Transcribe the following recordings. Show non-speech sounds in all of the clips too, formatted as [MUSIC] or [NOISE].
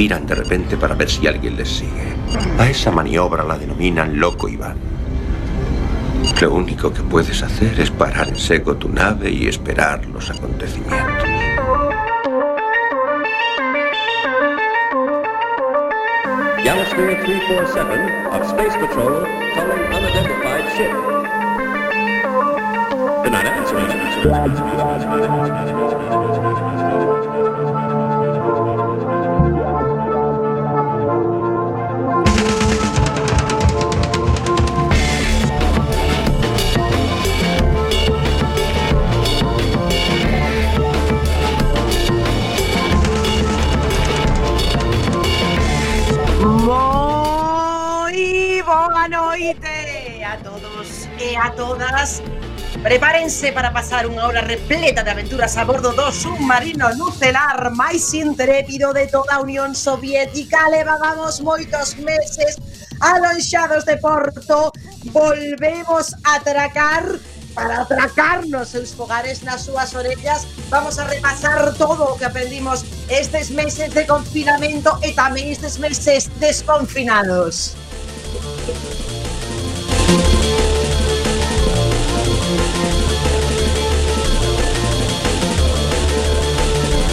viran de repente para ver si alguien les sigue. A esa maniobra la denominan loco Iván. Lo único que puedes hacer es parar en seco tu nave y esperar los acontecimientos. Yamasphere 347 of Space Patrol calling unidentified ship. They're not answering. a todas. Prepárense para pasar unha hora repleta de aventuras a bordo do submarino nucelar máis intrépido de toda a Unión Soviética. Levábamos moitos meses alonxados de Porto. Volvemos a atracar para atracar nos seus fogares nas súas orellas. Vamos a repasar todo o que aprendimos estes meses de confinamento e tamén estes meses desconfinados.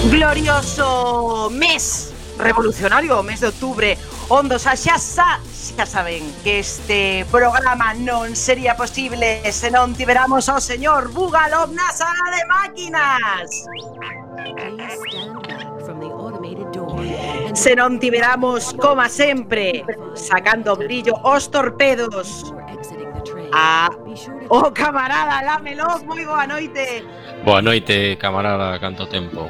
glorioso mes revolucionario, o mes de outubro, onde xa xa, xa xa saben que este programa non sería posible se non tiveramos ao señor Bugalov na sala de máquinas. Se non tiveramos, como sempre, sacando brillo os torpedos a o camarada Lamelov, moi boa noite. Boa noite, camarada, canto tempo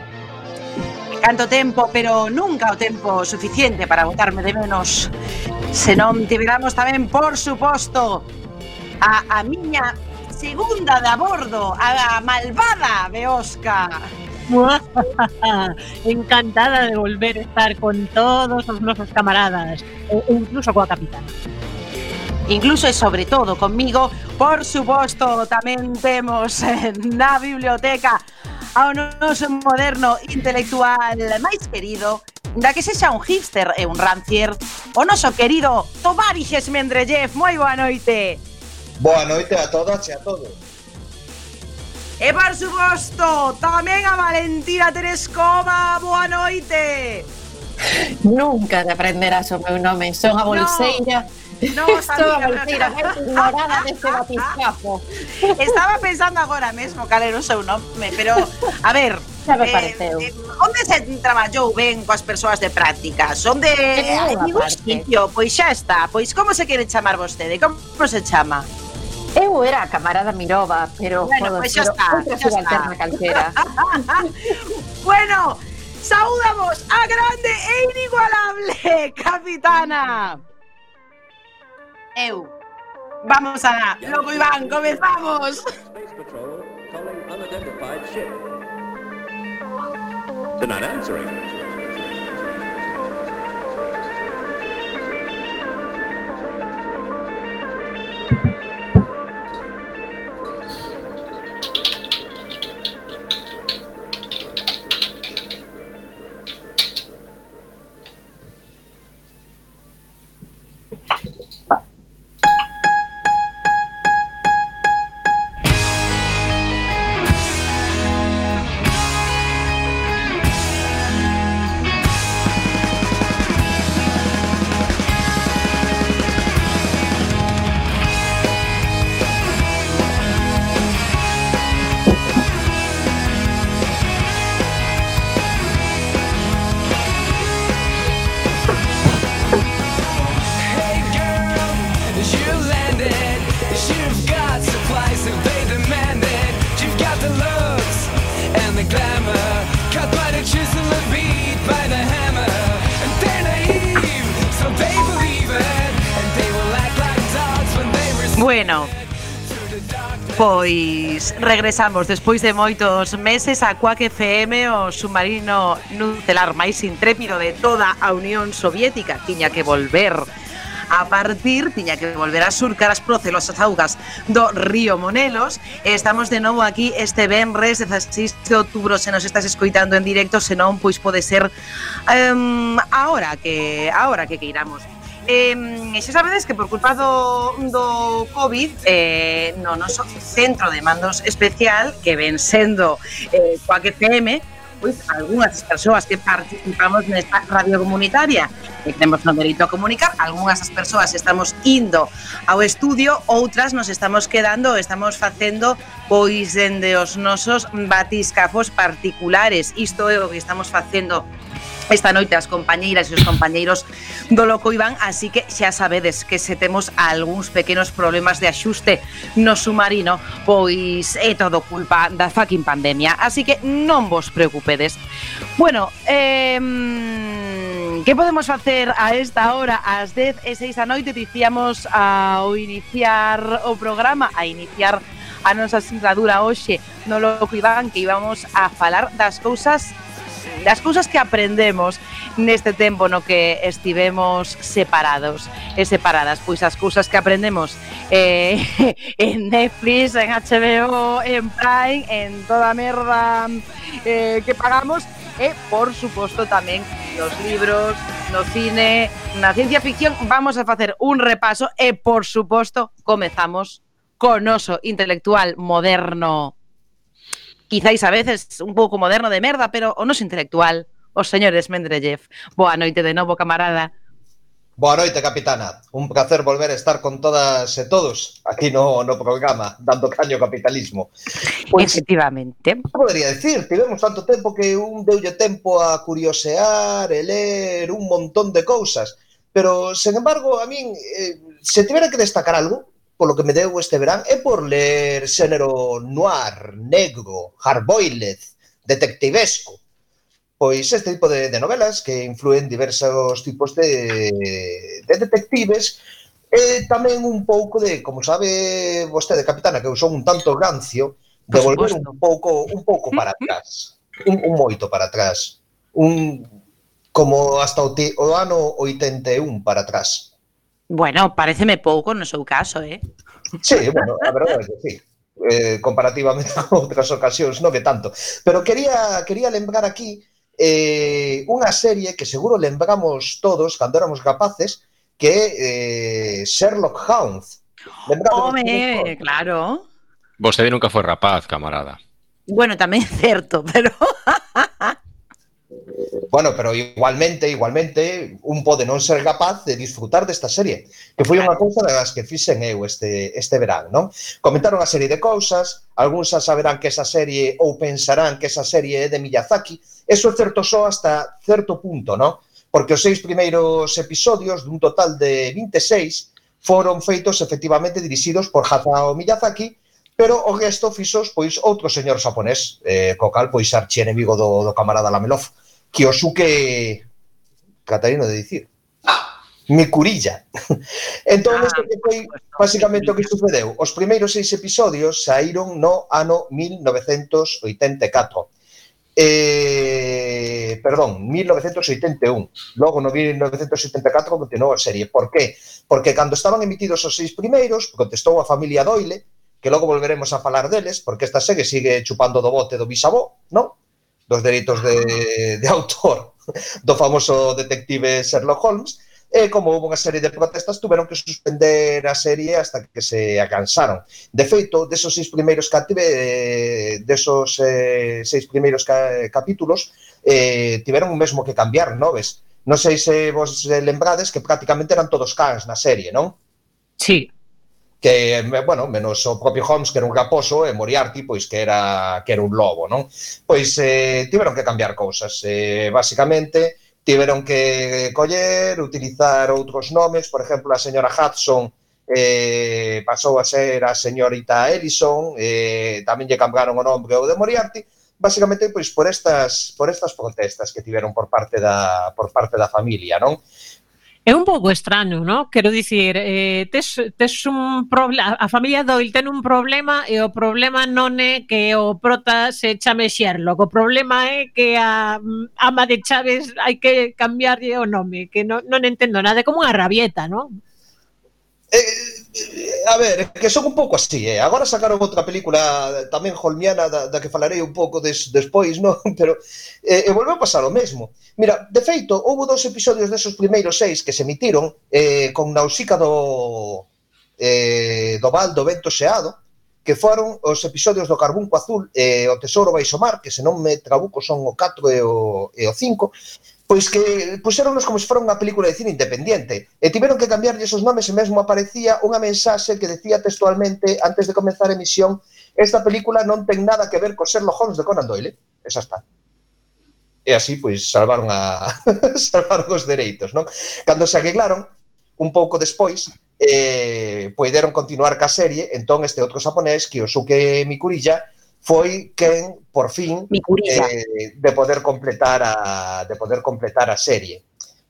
canto tempo, pero nunca o tempo suficiente para botarme de menos. Senón tiveramos tamén, por suposto, a, a miña segunda de a bordo, a, a malvada Beosca. [LAUGHS] Encantada de volver a estar con todos os nosos camaradas, e incluso coa capitán. Incluso e sobre todo conmigo, por suposto, tamén temos na biblioteca ao noso moderno intelectual máis querido, da que sexa un hipster e un rancier, o noso querido Tovarixes Mendrellev. Moi boa noite. Boa noite a todas e a todos. E por suposto, tamén a Valentina Terescova, boa noite. Nunca te aprenderás o meu nome, son a bolseira. No Non Estou Alcira, ignorada deste batiscafo. [LAUGHS] Estaba pensando agora mesmo cal era o seu nome, pero a ver, [LAUGHS] Xa me pareceu. Eh, eh, onde se traballou ben coas persoas de práctica? Son de ningún sitio, pois xa está. Pois como se quere chamar vostede? Como se chama? Eu era a camarada Mirova, pero bueno, pois xa está, outra subalterna calquera. [LAUGHS] bueno, saúdamos a grande e inigualable capitana. EU. Vamos a la loco Iván, comenzamos. Space Patrol calling unidentified ship. They're not answering. regresamos despois de moitos meses a Quack FM o submarino nucelar máis intrépido de toda a Unión Soviética tiña que volver a partir tiña que volver a surcar as procelosas augas do río Monelos. Estamos de novo aquí este venres 16 de outubro, se nos estás escoitando en directo, senón pois pode ser um, agora que agora que queiramos. Eh, xa sabedes que por culpa do, do COVID eh, no noso centro de mandos especial que ven sendo eh, coa que pois algunhas das persoas que participamos nesta radio comunitaria que temos no dereito a comunicar, algunhas das persoas estamos indo ao estudio, outras nos estamos quedando, estamos facendo pois dende os nosos batiscafos particulares. Isto é o que estamos facendo Esta noite as compañeiras e os compañeiros do Loco Iván, así que xa sabedes que se temos algúns pequenos problemas de axuste no submarino, pois é todo culpa da fucking pandemia, así que non vos preocupedes. Bueno, eh, que podemos facer a esta hora, ás 10 e 6 da noite, dicíamos ao iniciar o programa, a iniciar a nosa singladura hoxe no Loco Iván, que íbamos a falar das cousas das cousas que aprendemos neste tempo no que estivemos separados e separadas, pois as cousas que aprendemos eh, [LAUGHS] en Netflix, en HBO, en Prime, en toda a merda eh, que pagamos e, por suposto, tamén nos libros, no cine, na ciencia ficción. Vamos a facer un repaso e, por suposto, comezamos co noso intelectual moderno quizáis a veces un pouco moderno de merda, pero o nos intelectual, os señores Mendrellev. Boa noite de novo, camarada. Boa noite, capitana. Un placer volver a estar con todas e todos aquí no, no programa, dando caño ao capitalismo. Pois, Efectivamente. Podería decir, tivemos tanto tempo que un deulle tempo a curiosear e ler un montón de cousas. Pero, sen embargo, a min, eh, se tivera que destacar algo, polo que me deu este verán é por ler xénero noir, negro, hardboiled, detectivesco. Pois este tipo de, de novelas que influen diversos tipos de, de detectives e tamén un pouco de, como sabe vostede, capitana, que eu son un tanto rancio, de volver un pouco un pouco para atrás, un, un moito para atrás, un como hasta o, ti, o ano 81 para atrás. Bueno, pareceme pouco no seu caso, eh? Sí, bueno, a verdade é que sí eh, comparativamente [LAUGHS] a outras ocasións, non que tanto. Pero quería, quería lembrar aquí eh, unha serie que seguro lembramos todos cando éramos capaces, que é eh, Sherlock Holmes. Home, claro. Vostede nunca foi rapaz, camarada. Bueno, tamén é [LAUGHS] certo, pero... [LAUGHS] bueno, pero igualmente, igualmente, un pode non ser capaz de disfrutar desta serie, que foi unha cousa das que fixen eu este, este verán, non? Comentaron a serie de cousas, algúns xa saberán que esa serie ou pensarán que esa serie é de Miyazaki, eso é certo só hasta certo punto, non? Porque os seis primeiros episodios dun total de 26 foron feitos efectivamente dirixidos por Hayao Miyazaki, pero o resto fixos pois outro señor xaponés, eh, co cal pois archienemigo do, do camarada Lamelov. Kyosuke Catarino de dicir. Me curilla. [LAUGHS] Entón, ah, isto que foi basicamente o que sucedeu. Os primeiros seis episodios saíron no ano 1984. Eh, perdón, 1981. Logo no 1974 continuou a serie. Por qué? Porque cando estaban emitidos os seis primeiros, contestou a familia Doyle, que logo volveremos a falar deles, porque esta serie sigue chupando do bote do bisabó, non? dos delitos de, de autor [LAUGHS] do famoso detective Sherlock Holmes, e como houve unha serie de protestas, tuveron que suspender a serie hasta que se acansaron. De feito, desos seis primeiros cative, eh, desos eh, seis primeiros ca, capítulos, eh, tiveron mesmo que cambiar non ves? Non sei se vos lembrades que prácticamente eran todos cans na serie, non? Sí, que, bueno, menos o propio Holmes, que era un raposo, e Moriarty, pois, que era, que era un lobo, non? Pois eh, tiveron que cambiar cousas, eh, basicamente, tiveron que coller, utilizar outros nomes, por exemplo, a señora Hudson eh, pasou a ser a señorita Ellison, eh, tamén lle cambiaron o nome ao de Moriarty, basicamente pois por estas por estas protestas que tiveron por parte da por parte da familia, non? É un pouco extraño, ¿no? Quero dicir, eh, tes, tes un problema, a familia Doyle ten un problema e o problema non é que o prota se chame Sherlock, o problema é que a mm, ama de Chaves hai que cambiarlle o nome, que non, non entendo nada, é como unha rabieta, ¿no? Eh, a ver, que son un pouco así, eh? agora sacaron outra película tamén holmiana da, da que falarei un pouco des, despois, non? [LAUGHS] Pero eh, e volveu a pasar o mesmo. Mira, de feito, houve dous episodios desos primeiros seis que se emitiron eh, con Nausica do eh, do Val do Vento Xeado, que foron os episodios do Carbunco Azul e o Tesouro Baixo Mar, que se non me trabuco son o 4 e o, e o 5, pois que puxéronnos como se fora unha película de cine independiente e tiveron que cambiarlle os nomes e mesmo aparecía unha mensaxe que decía textualmente antes de comenzar a emisión esta película non ten nada que ver co Sherlock Holmes de Conan Doyle. Esa está e así pois salvaron a [LAUGHS] salvaron os dereitos, non? Cando se arreglaron un pouco despois, eh, poideron continuar ca serie, entón este outro xaponés, Kiyosuke Mikurilla, foi quen por fin Mikurilla. eh, de poder completar a de poder completar a serie.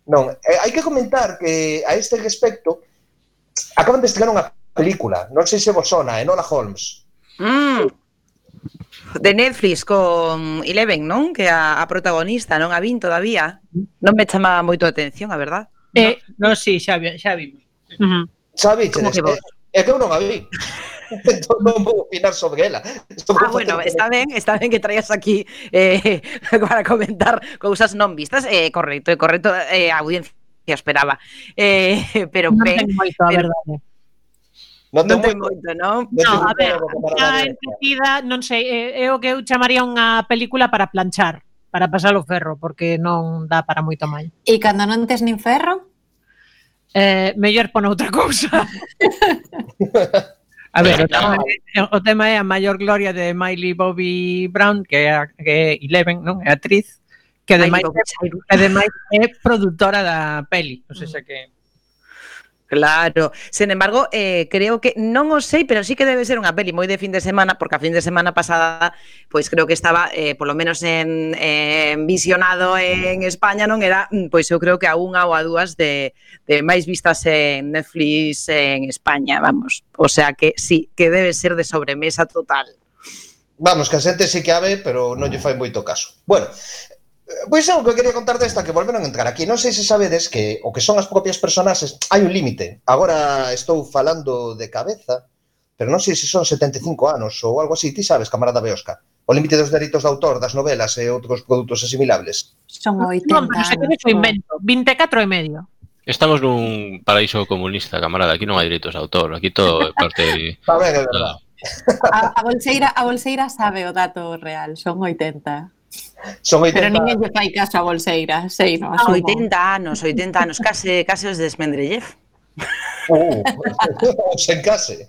Non, eh, hai que comentar que a este respecto acaban de estrenar unha película, non sei se vos sona, Enola Holmes. Mm. De Netflix con Eleven, non? Que a, a protagonista non a vin todavía. Non me chamaba moito a atención, a verdad. Eh, non, no, sí, xa, vi, xa vimos. Uh -huh. Xa víxedes, que é que eu non a vi. entón non vou opinar sobre ela. Estou ah, ah bueno, está ben, está ben que traías aquí eh, [LAUGHS] para comentar cousas non vistas. Eh, correcto, é correcto, eh, a audiencia esperaba. Eh, [LAUGHS] pero non ben, ten moito, a pero... verdade. Non ten, non ten moito, non? Non, a ver, a entretida, non sei, é, é o que eu chamaría unha película para planchar, para pasar o ferro, porque non dá para moito mal. E cando non tes nin ferro? eh, mellor pon outra cousa. [LAUGHS] A ver, o tema, é, o tema é a maior gloria de Miley Bobby Brown, que é, a, que é Eleven, non? É actriz, que ademais, ademais é produtora da peli. Non sei que... Claro, sen embargo, eh, creo que non o sei, pero sí que debe ser unha peli moi de fin de semana, porque a fin de semana pasada, pois creo que estaba, eh, polo menos en, en visionado en España, non era, mm, pois eu creo que a unha ou a dúas de, de máis vistas en Netflix en España, vamos. O sea que sí, que debe ser de sobremesa total. Vamos, que a xente sí que a ve, pero non lle fai moito caso. Bueno, Eh, pois eu que quería contar desta que volveron a entrar aquí. Non sei se sabedes que o que son as propias personaxes hai un límite. Agora estou falando de cabeza, pero non sei se son 75 anos ou algo así. Ti sabes, camarada Beosca, o límite dos dereitos de autor das novelas e outros produtos asimilables. Son 80 non, pero se que invento, 24 e medio. Estamos nun paraíso comunista, camarada. Aquí non hai dereitos de autor. Aquí todo é parte... a [LAUGHS] ver, é verdade. A, a, bolseira, a bolseira sabe o dato real, son 80. Son 80 Pero ninguén lle fai caso a Bolseira, sei, no, ah, asumo. 80 anos, 80 anos, case, case os de Smendrellev. Uh, [LAUGHS] sen case.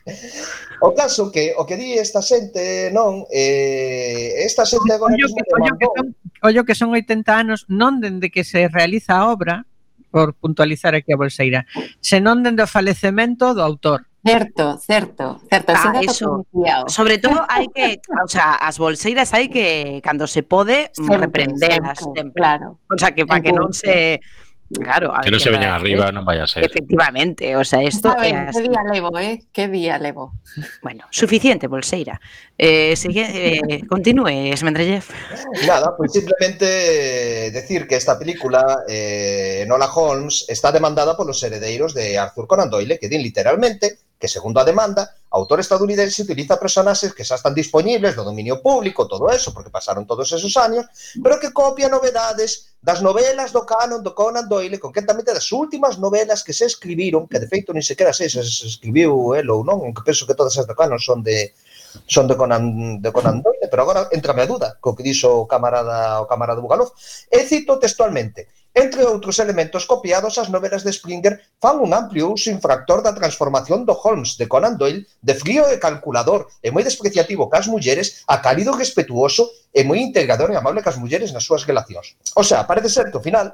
O caso que o que di esta xente, non, eh, esta xente agora ollo que, ollo que, son, ollo que son 80 anos non dende que se realiza a obra, por puntualizar aquí a Bolseira, senón dende o falecemento do autor. Certo, certo, certo. Ah, eso. Sobre todo [LAUGHS] hai que, o sea, as bolseiras hai que cando se pode mm, sempre, reprendelas sempre, sempre. Claro. O sea, que para que non se Claro, a que non se veñan arriba, non vaya a ser. Efectivamente, o sea, isto é Que día levo, eh? Que día levo. Bueno, suficiente, Bolseira. Eh, sigue, eh, continúe, Esmendrellev. Nada, pues simplemente decir que esta película, eh, Nola Holmes, está demandada por los heredeiros de Arthur Conan Doyle, que din literalmente que, segundo a demanda, o autor estadounidense utiliza personaxes que xa están disponibles do dominio público, todo eso, porque pasaron todos esos años, pero que copia novedades das novelas do canon do Conan Doyle, concretamente das últimas novelas que se escribiron, que de feito nin sequera sei se escribiu el ou non, aunque penso que todas as do canon son de son de Conan, de Conan Doyle, pero agora entrame a duda co que dixo o camarada o camarada Bugalov. E cito textualmente: Entre outros elementos copiados, as novelas de Springer fan un amplio uso infractor da transformación do Holmes de Conan Doyle de frío e calculador e moi despreciativo cas mulleres a cálido e respetuoso e moi integrador e amable cas mulleres nas súas relacións. O sea, parece ser que ao final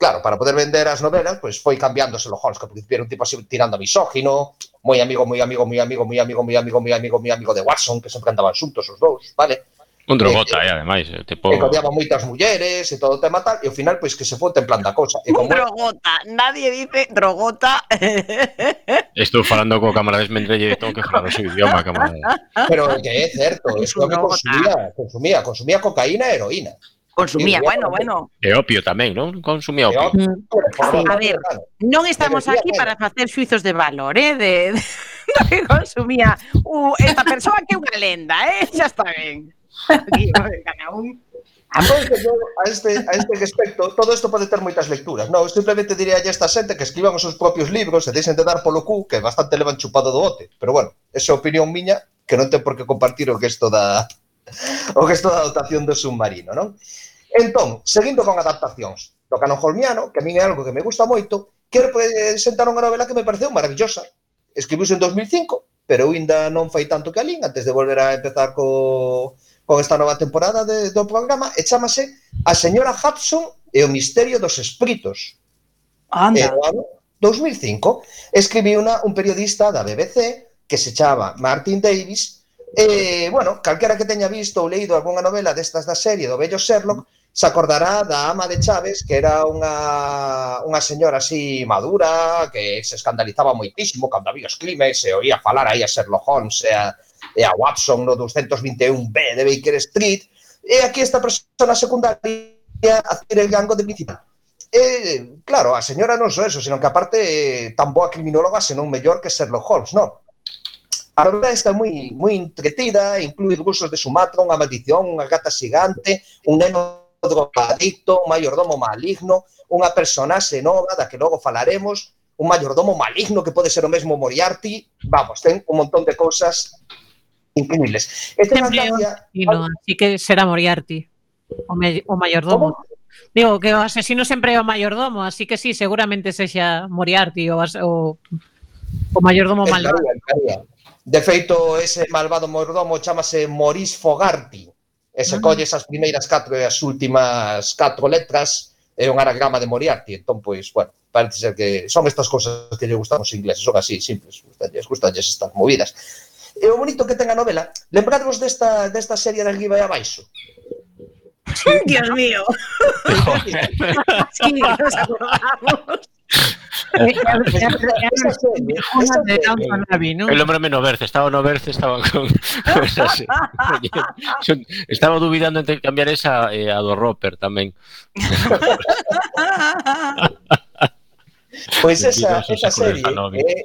Claro, para poder vender as novelas, pois pues, foi cambiándose o Holmes, que ao principio era un tipo así tirando a misógino, moi amigo, moi amigo, moi amigo, moi amigo, moi amigo, moi amigo, moi amigo de Watson, que sempre andaban xuntos os dous, vale? Un eh, drogota, eh, eh, ademais, Eh, tipo... E eh, odiaba moitas mulleres e todo o tema tal, e ao final, pois, que se foi en plan da cosa. E como... Un drogota, nadie dice drogota. [LAUGHS] Estou falando co camarades mentre lle tengo que falar o seu idioma, camarades. Pero que é certo, é que consumía, consumía, consumía cocaína e heroína. Consumía, bueno, bueno. E opio tamén, non? Consumía opio. opio. Mm. A ver, non estamos aquí para facer xuizos de valor, eh, de, de, [LAUGHS] de consumía uh, esta persoa que é unha lenda, eh? Xa está ben. [LAUGHS] un... Entón, yo, a este, a este respecto, todo isto pode ter moitas lecturas. Non, simplemente diría a esta xente que escriban os seus propios libros e deixen de dar polo cu, que bastante levan chupado do bote. Pero bueno, esa opinión miña, que non ten por que compartir o que isto da o que isto da dotación do submarino, non? Entón, seguindo con adaptacións do canon holmiano, que a min é algo que me gusta moito, quero presentar unha novela que me pareceu maravillosa. Escribiuse en 2005, pero eu ainda non fai tanto que alín, antes de volver a empezar co con esta nova temporada de, do programa e chamase A señora Hudson e o misterio dos espíritos. Anda. E, ano 2005 escribiuna un periodista da BBC que se chama Martin Davis e, bueno, calquera que teña visto ou leído algunha novela destas da serie do bello Sherlock se acordará da ama de Chávez que era unha, unha señora así madura que se escandalizaba moitísimo cando había os crimes e oía falar aí a Sherlock Holmes e a, e a Watson no 221B de Baker Street, e aquí esta persona secundaria a hacer el gango de principal. E, claro, a señora non só eso, senón que aparte eh, tan boa criminóloga, senón mellor que Sherlock Holmes, non? A novela está moi moi entretida, inclui recursos de Sumatra, unha maldición, unha gata xigante, un neno drogadicto, un mayordomo maligno, unha personaxe nova da que logo falaremos, un mayordomo maligno que pode ser o mesmo Moriarty, vamos, ten un montón de cousas disponibles. Este Sempre asesino, así que será Moriarty, o, me, o mayordomo. ¿Cómo? Digo que o asesino sempre é o mayordomo, así que sí, seguramente sexa Moriarty o, o, o mayordomo malvado. Estaría, estaría. De feito, ese malvado mordomo chamase Maurice Fogarty. E se uh -huh. primeiras catro e as últimas catro letras é un anagrama de Moriarty. Entón, pois, bueno, parece ser que son estas cousas que lle gustan os ingleses, son así, simples. Gustalles, gustalles estas movidas. E o bonito que ten a novela, lembradvos desta, desta serie de arriba e abaixo. [LAUGHS] Dios mío. [LAUGHS] sí, nos acordamos. El hombre menos verde, estaba no verde, estaba con cosas [LAUGHS] así. Estaba dubidando entre cambiar esa eh, a do Roper tamén. pois pues esa, esa serie, eh,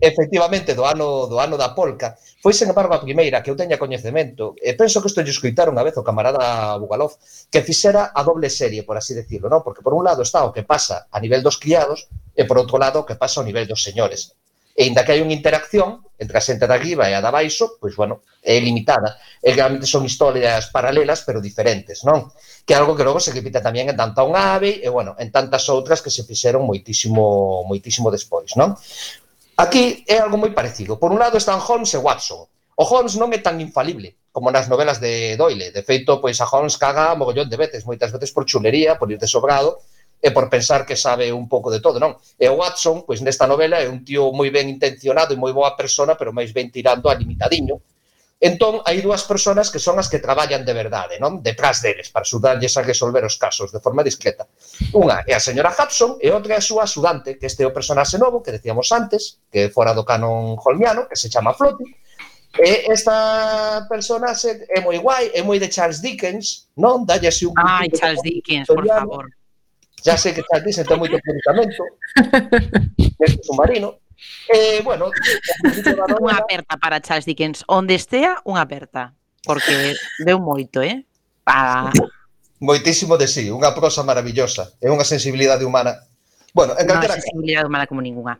efectivamente do ano do ano da polca, foi sen embargo a primeira que eu teña coñecemento, e penso que isto lle escoitaron a vez o camarada Bugalov, que fixera a doble serie, por así decirlo, non? Porque por un lado está o que pasa a nivel dos criados e por outro lado o que pasa ao nivel dos señores. E inda que hai unha interacción entre a xente da riba e a da baixo, pois bueno, é limitada. E realmente son historias paralelas, pero diferentes, non? Que é algo que logo se repite tamén en tanta un ave e, bueno, en tantas outras que se fixeron moitísimo moitísimo despois, non? Aquí é algo moi parecido. Por un lado están Holmes e Watson. O Holmes non é tan infalible como nas novelas de Doyle. De feito, pois a Holmes caga mogollón de veces, moitas veces por chulería, por ir de sobrado, e por pensar que sabe un pouco de todo, non? E o Watson, pois nesta novela é un tío moi ben intencionado e moi boa persona, pero máis ben tirando a limitadiño, Entón, hai dúas persoas que son as que traballan de verdade, non? Detrás deles, para sudarlles a resolver os casos de forma discreta. Unha é a señora Hudson e outra é a súa axudante, que este é o personaxe novo que decíamos antes, que fora do canon holmiano, que se chama Floti. E esta personaxe é moi guai, é moi de Charles Dickens, non? Dalle así un... Ai, Charles Dickens, por favor. Ya sei que Charles Dickens [LAUGHS] ten moito publicamento. Este submarino. Eh, bueno, [LAUGHS] unha aperta para Charles Dickens, onde estea unha aperta, porque deu moito, eh? Para moitísimo de sí, unha prosa maravillosa, e unha sensibilidade humana. Bueno, en calquera no, sensibilidade humana como ninguna.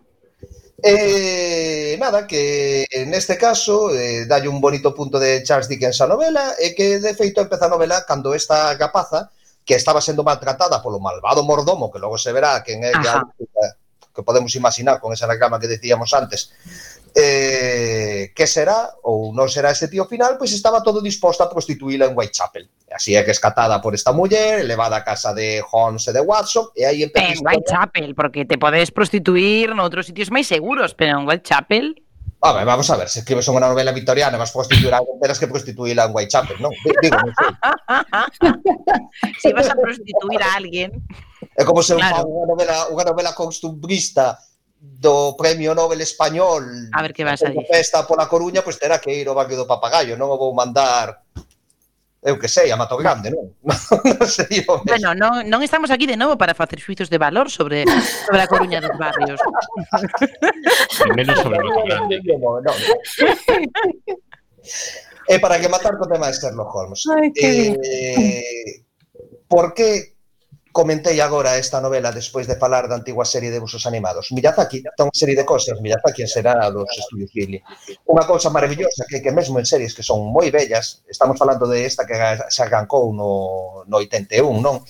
Eh, nada, que neste caso eh, dalle un bonito punto de Charles Dickens a novela e que de feito empeza a novela cando esta capaza que estaba sendo maltratada polo malvado mordomo que logo se verá quen é que a, que podemos imaginar con esa anagrama que decíamos antes eh, que será ou non será ese tío final, pois estaba todo disposto a prostituíla en Whitechapel. Así é que escatada por esta muller, elevada a casa de Holmes e de Watson, e aí empeza En Whitechapel, porque te podes prostituir noutros sitios máis seguros, pero en Whitechapel... A ver, vamos a ver, se escribes unha novela victoriana vas prostituir a alguén, terás que prostituíla en Whitechapel, non? Digo, non sei. Se vas a prostituir a alguén... [LAUGHS] É como se claro. eu unha novela, unha novela costumbrista do Premio Nobel Español a ver que vas a festa pola Coruña, pois pues, terá que ir ao barrio do Papagayo, non o vou mandar eu que sei, a Mato Grande, non? [LAUGHS] non bueno, non, non estamos aquí de novo para facer xuizos de valor sobre, sobre a Coruña dos barrios. [LAUGHS] menos sobre Mato Grande. [LAUGHS] No, no. e para que matar co tema de Sherlock Holmes. Ay, que... eh, por que comentei agora esta novela despois de falar da antiga serie de busos animados. Miyazaki ten unha serie de cosas, Miyazaki será dos estudios Ghibli. Unha cousa maravillosa que que mesmo en series que son moi bellas, estamos falando de esta que se arrancou no, no 81, non?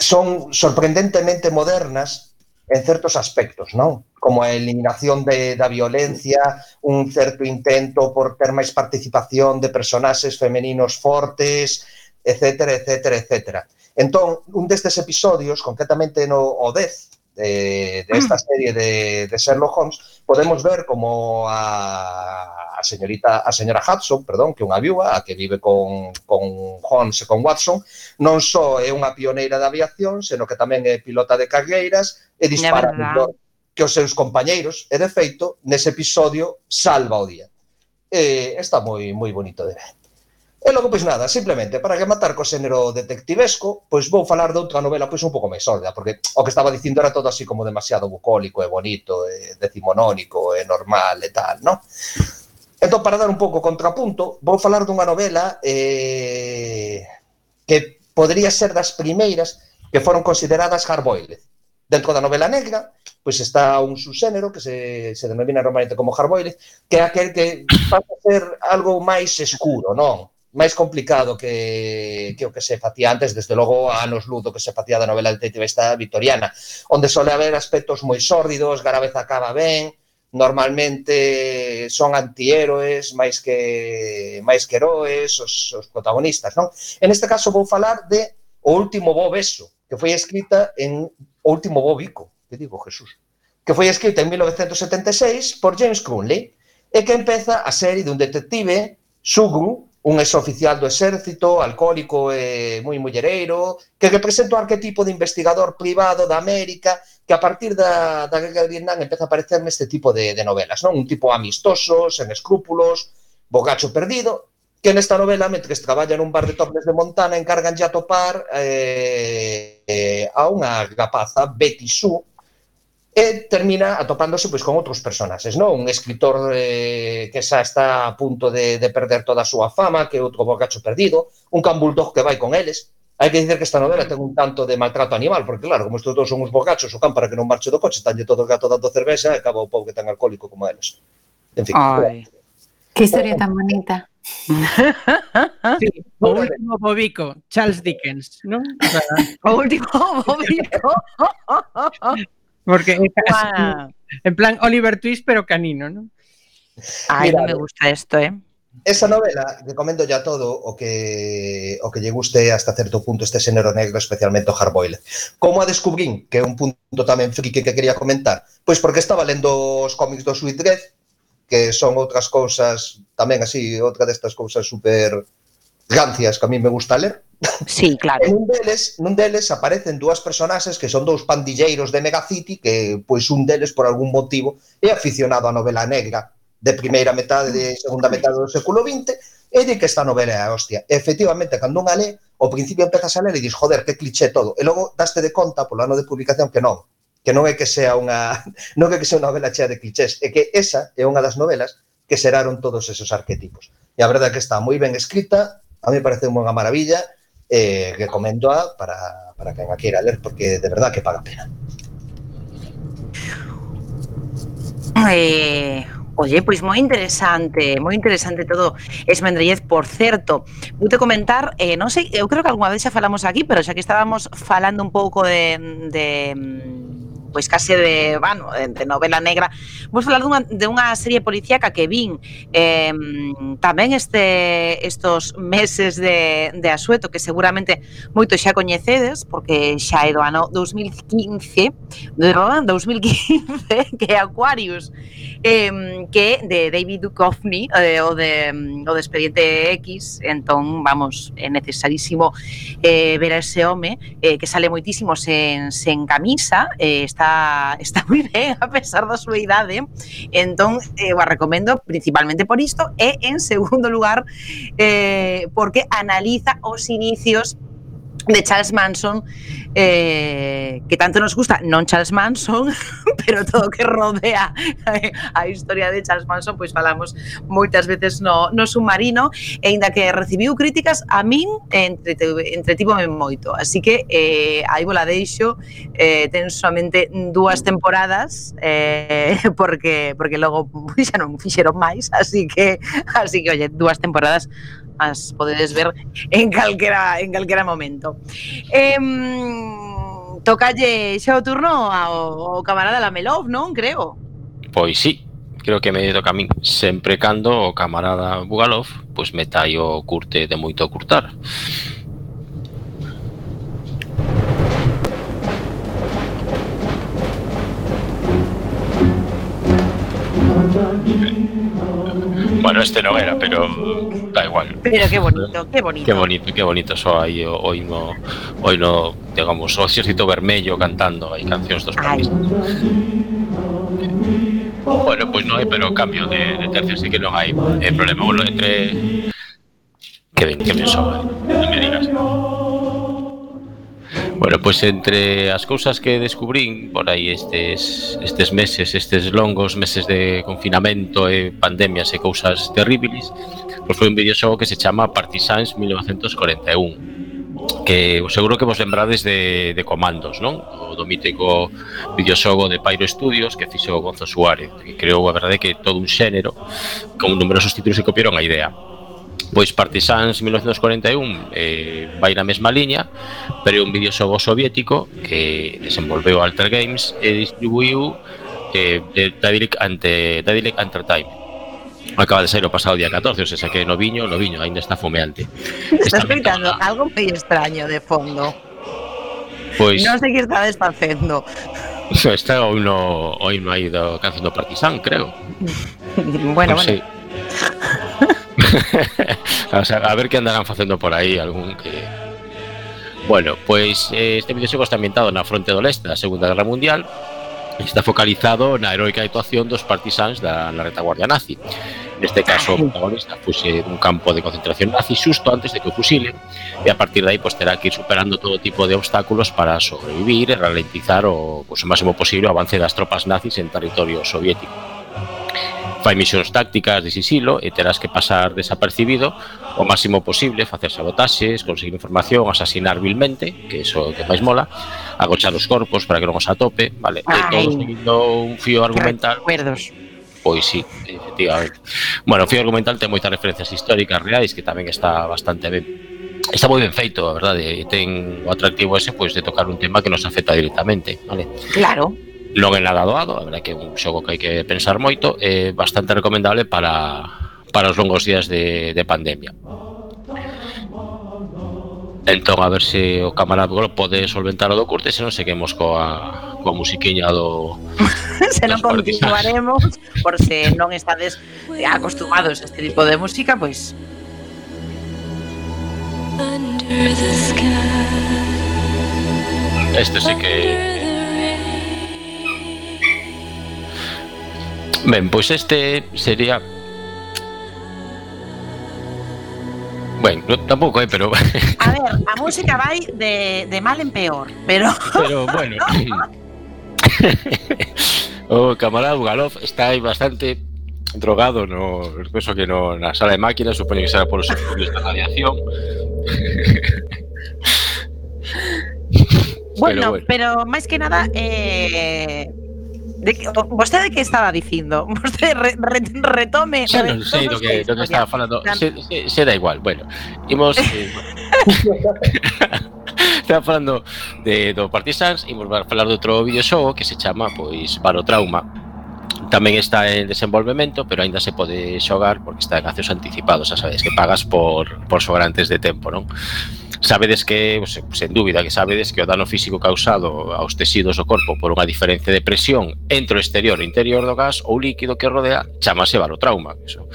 Son sorprendentemente modernas en certos aspectos, non? Como a eliminación de, da violencia, un certo intento por ter máis participación de personaxes femeninos fortes, etcétera, etcétera, etcétera. Entón, un destes episodios, concretamente no o 10 de, de esta mm. serie de, de Sherlock Holmes, podemos ver como a, a señorita, a señora Hudson, perdón, que é unha viúva, a que vive con, con Holmes e con Watson, non só é unha pioneira da aviación, senón que tamén é pilota de cargueiras e dispara que os seus compañeiros, e de feito, nese episodio salva o día. E está moi moi bonito de ver. E logo, pois nada, simplemente, para rematar co xénero detectivesco, pois vou falar de outra novela pois un pouco máis sólida, porque o que estaba dicindo era todo así como demasiado bucólico e bonito, e decimonónico, e normal e tal, non? Entón, para dar un pouco contrapunto, vou falar dunha novela eh, que podría ser das primeiras que foron consideradas hardboiled. Dentro da novela negra, pois está un subxénero que se, se denomina normalmente como hardboiled, que é aquel que pasa a ser algo máis escuro, non? máis complicado que, que o que se facía antes, desde logo a anos luz do que se facía da novela detectivista vitoriana, onde sole haber aspectos moi sórdidos, Garavez acaba ben, normalmente son antihéroes máis que máis que heroes os, os protagonistas, non? En este caso vou falar de O último bo beso, que foi escrita en O último bo bico, que digo Jesús, que foi escrita en 1976 por James Crumley e que empeza a serie dun detective, Sugru, un exoficial do exército, alcohólico e moi mullereiro, que representa o arquetipo de investigador privado da América, que a partir da, da guerra de Vietnam empeza a aparecer neste tipo de, de novelas, non? Un tipo amistoso, sen escrúpulos, bogacho perdido, que nesta novela, mentre traballa nun bar de toples de Montana, encargan a topar eh, eh, a unha rapaza, Betty Sue, e termina atopándose pois con outros personaxes, non? Un escritor eh, que xa está a punto de, de perder toda a súa fama, que é outro bocacho perdido, un can bulldog que vai con eles. Hai que dizer que esta novela ten un tanto de maltrato animal, porque claro, como estes todos son uns bocachos, o can para que non marche do coche, tanlle todo o gato dando cervexa e acaba o pobo que tan alcohólico como eles. En fin. Ai. Que historia tan bonita. Sí, o último bobico, Charles Dickens, non? [LAUGHS] O último bobico. [LAUGHS] Porque wow. en plan Oliver Twist, pero canino, ¿no? Ay, Mira, no me gusta esto, ¿eh? Esa novela, recomendo ya todo o que o que lle guste hasta certo punto este xénero negro, especialmente o hardboiled. Como a descubrín, que é un punto tamén friki que quería comentar, pois porque estaba lendo os cómics do Sweet Red, que son outras cousas, tamén así, outra destas cousas super gancias que a mí me gusta ler. Sí, claro. [LAUGHS] E nun deles, nun deles aparecen dúas personaxes que son dous pandilleiros de Megacity que pois un deles por algún motivo é aficionado á novela negra de primeira metade de segunda metade do século XX e di que esta novela é a hostia. E, efectivamente, cando unha lé, ao principio empezas a ler e dis, joder, que cliché todo. E logo daste de conta polo ano de publicación que non, que non é que sea unha [LAUGHS] non é que sea unha novela chea de clichés, é que esa é unha das novelas que xeraron todos esos arquetipos. E a verdade é que está moi ben escrita, a mí parece unha maravilla, e recomendo a para, para quen a queira ler, porque de verdad que paga pena. Eh, oye, pois moi interesante, moi interesante todo Esmendrellez, por certo. Vou comentar, eh, non sei, eu creo que algunha vez xa falamos aquí, pero xa que estábamos falando un pouco de, pois case de, bueno, de novela negra. Vou falar dunha, de unha serie policíaca que vin eh, tamén este, estos meses de, de asueto, que seguramente moito xa coñecedes, porque xa é do ano 2015, do 2015, [LAUGHS] que é Aquarius, eh, que de David Duchovny, eh, o, de, o de Expediente X, entón, vamos, é necesarísimo eh, ver a ese home, eh, que sale moitísimo sen, sen camisa, eh, está está está moi ben a pesar da súa idade. Entón, eh, o eh, recomendo principalmente por isto e en segundo lugar eh, porque analiza os inicios de Charles Manson eh, que tanto nos gusta non Charles Manson [LAUGHS] pero todo que rodea a historia de Charles Manson pois falamos moitas veces no, no submarino e inda que recibiu críticas a min entre, entretívome moito. Así que eh, aí vos la deixo eh, ten somente dúas temporadas eh, [LAUGHS] porque porque logo [LAUGHS] xa non fixeron máis así que así que oye dúas temporadas as podedes ver [LAUGHS] en calquera, en calquera momento. Eh, tocalle xa o turno ao, ao camarada Lamelov, non? Creo. Pois sí, creo que me toca a min sempre cando o camarada Bugalov pois meta aí o curte de moito curtar Okay. Bueno, este non era, pero da igual. Pero que bonito, que bonito. Que bonito, que bonito só aí o oino, oino, digamos, o exército vermello cantando aí cancións dos países. Bueno, pois non hai, pero cambio de, de tercio sí que non hai eh, problema. Bueno, entre... Que ben, que ben sobe, ¿eh? non me digas. Bueno, pois pues entre as cousas que descubrín por aí estes, estes meses, estes longos meses de confinamento e pandemias e cousas terribles, pois pues foi un videoxogo que se chama Partisans 1941 que seguro que vos lembrades de, de comandos, non? O do mítico videoxogo de Pyro Studios que fixo Gonzo Suárez, que creou a verdade que todo un xénero con numerosos títulos que copiaron a idea. Pois Partisans 1941 eh, vai na mesma liña, pero é un vídeo soviético que desenvolveu Alter Games e distribuiu eh, Daedalic ante Daedalic Entertainment. Acaba de sair o pasado día 14, o sea que no viño, no viño, ainda está fomeante. Estás gritando algo moi extraño de fondo. Pois... Non sei que estades facendo. Este está o himno, o himno aí do canción do Partizan, creo. bueno, pois, bueno. Sí. [LAUGHS] [LAUGHS] o sea, a ver que andarán facendo por aí algún que Bueno, pois eh, este videoxogo está ambientado na fronte do leste da Segunda Guerra Mundial. E está focalizado na heroica actuación dos partisans da na retaguardia nazi. Neste caso, o protagonista fuse dun campo de concentración nazi xusto antes de que o fusilen e a partir de aí pois, terá que ir superando todo tipo de obstáculos para sobrevivir e ralentizar o, pois, o máximo posible o avance das tropas nazis en territorio soviético fai misións tácticas de sisilo e terás que pasar desapercibido o máximo posible, facer sabotaxes, conseguir información, asasinar vilmente, que iso é o que máis mola, agochar os corpos para que non os atope, vale? Ai. E todo seguindo un fío argumental. Recuerdos. Pois sí, efectivamente. Bueno, o fío argumental ten moitas referencias históricas reais que tamén está bastante ben está moi ben feito, a verdade, e ten o atractivo ese pois de tocar un tema que nos afecta directamente, vale? Claro non é nada doado, a verdade que é un xogo que hai que pensar moito, é bastante recomendable para, para os longos días de, de pandemia. Entón, a ver se o camarada pode solventar o do corte, se non seguimos coa, coa musiquiña do... [LAUGHS] se non continuaremos, por se non estades acostumados a este tipo de música, pois... Under the sky. Este sí que Ben, pois este sería... Bueno, no, tampouco hai, pero... A ver, a música vai de, de mal en peor, pero Pero bueno. [LAUGHS] o camarada Bugalov está aí bastante drogado no penso que no, na sala de máquinas supoño que será por os estudios da radiación bueno, bueno. pero máis que nada eh De que, vostede que estaba dicindo? [LAUGHS] Vostede re, re, retome... Xa non sei do que, do que estaba falando. Se, se, se da igual. Bueno, imos... Eh, [LAUGHS] estaba falando de, do Partisans, imos falar de outro videoxogo que se chama, pois, Barotrauma. Tamén está en desenvolvemento, pero aínda se pode xogar porque está en acceso anticipado, xa sabes, que pagas por, por xogar antes de tempo, non? Sabedes que, sen dúbida que sabedes que o dano físico causado aos tecidos do corpo por unha diferencia de presión entre o exterior e o interior do gas ou líquido que rodea chamase barotrauma. Eso.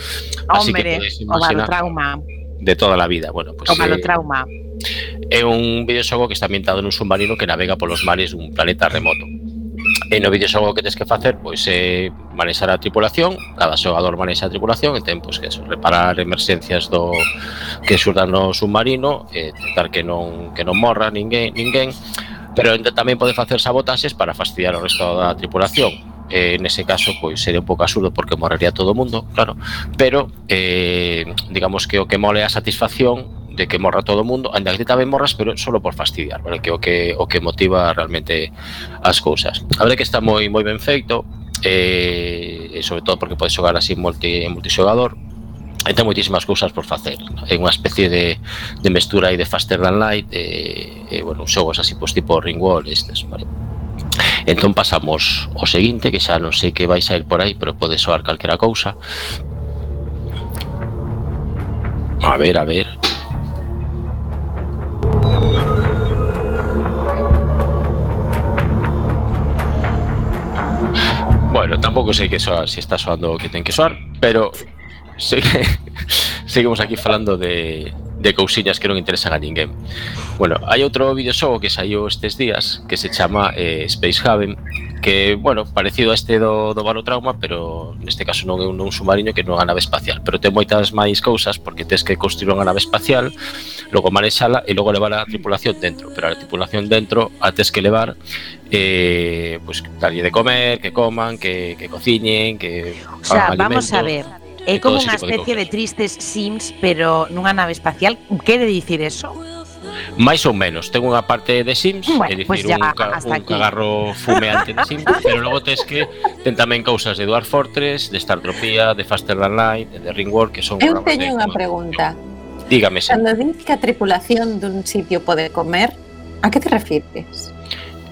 Así Hombre, que podes imaginar... O barotrauma de toda a vida. Bueno, pues, o barotrauma. Eh, é un videoxogo que está ambientado nun submarino que navega polos mares dun planeta remoto E no vídeo xogo que tens que facer pois é eh, manexar a tripulación, cada xogador manexa a tripulación e ten pois que eso, reparar emerxencias do que xurdan no submarino, e eh, tentar que non que non morra ninguén, ninguén, pero ainda tamén pode facer sabotaxes para fastidiar o resto da tripulación. Eh, nese caso pois sería un pouco absurdo porque morrería todo o mundo, claro, pero eh, digamos que o que mole a satisfacción de que morra todo o mundo, ainda que tamén morras, pero solo por fastidiar, vale? que o que o que motiva realmente as cousas. A verdade que está moi moi ben feito, eh, sobre todo porque podes xogar así multi, en multixogador, e ten moitísimas cousas por facer é unha especie de, de mestura aí de Faster Than Light e, e bueno, xogos así pois, tipo Ringwall estes, vale? entón pasamos ao seguinte que xa non sei que vais a ir por aí pero pode soar calquera cousa a ver, a ver Bueno, tampouco sei que soa, se está soando o que ten que soar, pero se, [LAUGHS] seguimos aquí falando de, de que non interesan a ninguén. Bueno, hai outro videoxogo que saiu estes días que se chama eh, Space Haven que, bueno, parecido a este do, do barotrauma, pero neste caso non é un, un submarino que non é unha nave espacial, pero ten moitas máis cousas porque tes que construir unha nave espacial, logo manexala e logo levar a tripulación dentro, pero a tripulación dentro a tes que levar eh, pues, darlle de comer, que coman, que, que cociñen, que O sea, vamos alimento, a ver, é como unha especie de, de tristes Sims, pero nunha nave espacial, quere dicir eso? máis ou menos. Ten unha parte de Sims, bueno, é dicir, pues ya, un, ca un aquí. cagarro fumeante de Sims, [LAUGHS] pero logo tes que ten tamén cousas de Dwarf Fortress, de Startropia, de Faster Than Light, de Ringworld, que son... Eu teño unha pregunta. Dígame, sí. Cando dices que a tripulación dun sitio pode comer, a que te refires?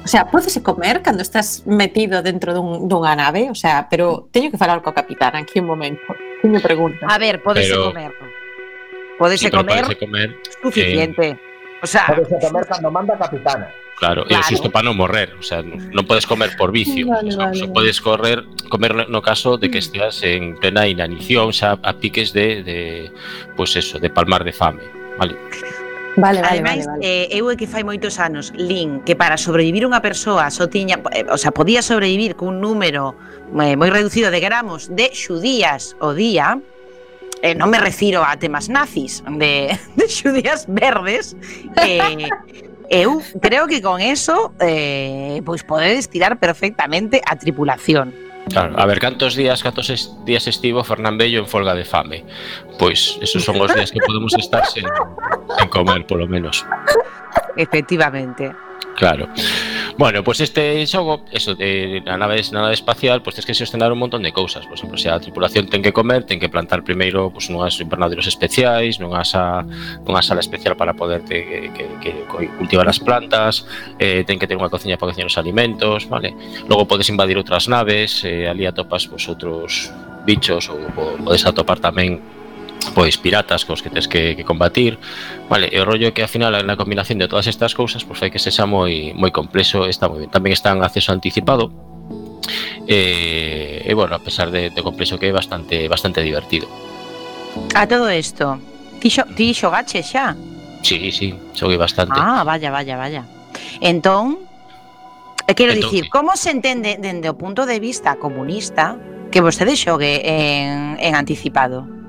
O sea, podese comer cando estás metido dentro dun, dunha nave? O sea, pero teño que falar co capitán aquí un momento. Teño pregunta. A ver, podese pero... comer. Podese sí, comer, comer eh, suficiente. Eh O sea, podes comer cando manda a capitana. Claro, claro. e para non morrer, o sea, non podes comer por vicio, vale, o sea, vale. Podes correr, comer no caso de que mm. esteas en plena inanición, xa a piques de, de pues eso, de palmar de fame, vale? Vale, vale, Ademais, vale, vale. Eh, eu é que fai moitos anos lin que para sobrevivir unha persoa só tiña, eh, o sea, podía sobrevivir cun número eh, moi reducido de gramos de xudías o día, eh, non me refiro a temas nazis de, [LAUGHS] de xudías verdes, eh, eu creo que con eso eh, pois podedes tirar perfectamente a tripulación. Claro, a ver, cantos días, cantos es, días estivo Fernán Bello en folga de fame? Pois esos son os días que podemos estar sen, sen comer, polo menos. Efectivamente. Claro. Bueno, pues este xogo, eso de na nave, na nave espacial, pois pues, tens que xestionar un montón de cousas, por exemplo, se a tripulación ten que comer, ten que plantar primeiro pois pues, nunhas invernaderos especiais, nunha sa, nunha sala especial para poder te, que, que, que cultivar as plantas, eh, ten que ter unha cociña para cociñar os alimentos, vale? Logo podes invadir outras naves, eh, ali atopas pois, outros bichos ou podes atopar tamén pois piratas cos que tes que, que combatir vale, e o rollo é que ao final na combinación de todas estas cousas pois fai que sexa moi moi complexo está moi ben tamén está en acceso anticipado e, e bueno, a pesar de, de complexo que é bastante bastante divertido A todo isto Ti, ti xogache xa? Sí, sí, xoguei bastante Ah, vaya, vaya, vaya Entón, quero entón, dicir, sí. como se entende dende o punto de vista comunista que vostede xogue en, en anticipado?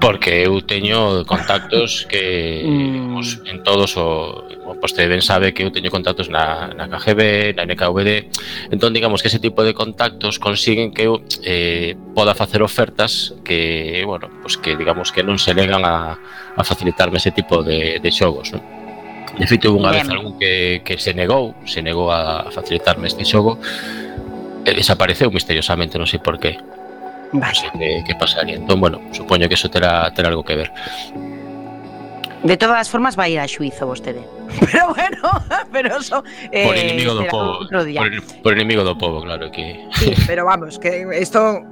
Porque eu teño contactos que [LAUGHS] mm. en todos o pois te ben sabe que eu teño contactos na, na KGB, na NKVD entón digamos que ese tipo de contactos consiguen que eu eh, poda facer ofertas que, bueno, pues que digamos que non se negan a, a facilitarme ese tipo de, de xogos, non? De feito, unha ben. vez algún que, que se negou, se negou a facilitarme este xogo, e desapareceu misteriosamente, non sei por qué. Vale. sei que, que pasaría. Entón, bueno, supoño que eso terá, terá algo que ver. De todas formas vai ir a xuizo vostede. [LAUGHS] Pero bueno, pero eso eh, por inimigo do povo. Por, por enemigo do povo, claro que. Sí, pero vamos, que isto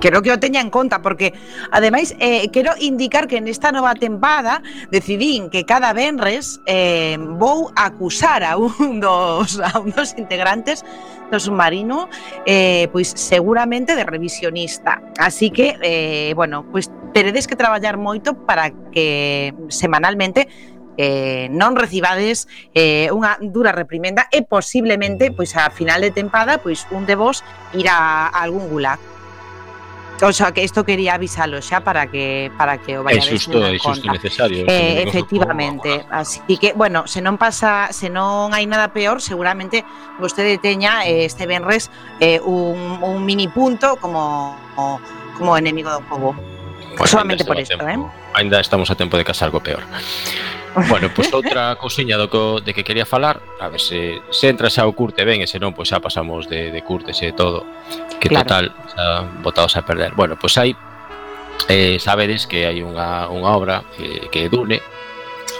quero mm, que o teña en conta porque ademais eh, quero indicar que nesta nova tempada decidín que cada venres eh, vou acusar a un dos a un dos integrantes do submarino, eh, pois seguramente de revisionista. Así que, eh, bueno, pois teredes que traballar moito para que semanalmente eh, non recibades eh, unha dura reprimenda e posiblemente pois a final de tempada pois un de vos irá a algún gulag. O sea, que isto quería avisalo xa para que para que o vayades é xusto, é xusto conta. necesario. Eh, efectivamente, así que bueno, se non pasa, se non hai nada peor, seguramente vostede teña eh, este venres eh, un, un mini punto como como enemigo do pobo. Bueno, Solamente por isto, tempo. eh? Ainda estamos a tempo de casar algo peor. Bueno, pois pues outra cousiña do que, de que quería falar, a ver se, se entra xa o curte ben, e se non, pois pues xa pasamos de, de curte e todo, que claro. total, xa botados a perder. Bueno, pois pues hai, eh, sabedes que hai unha, unha obra eh, que, que Dune,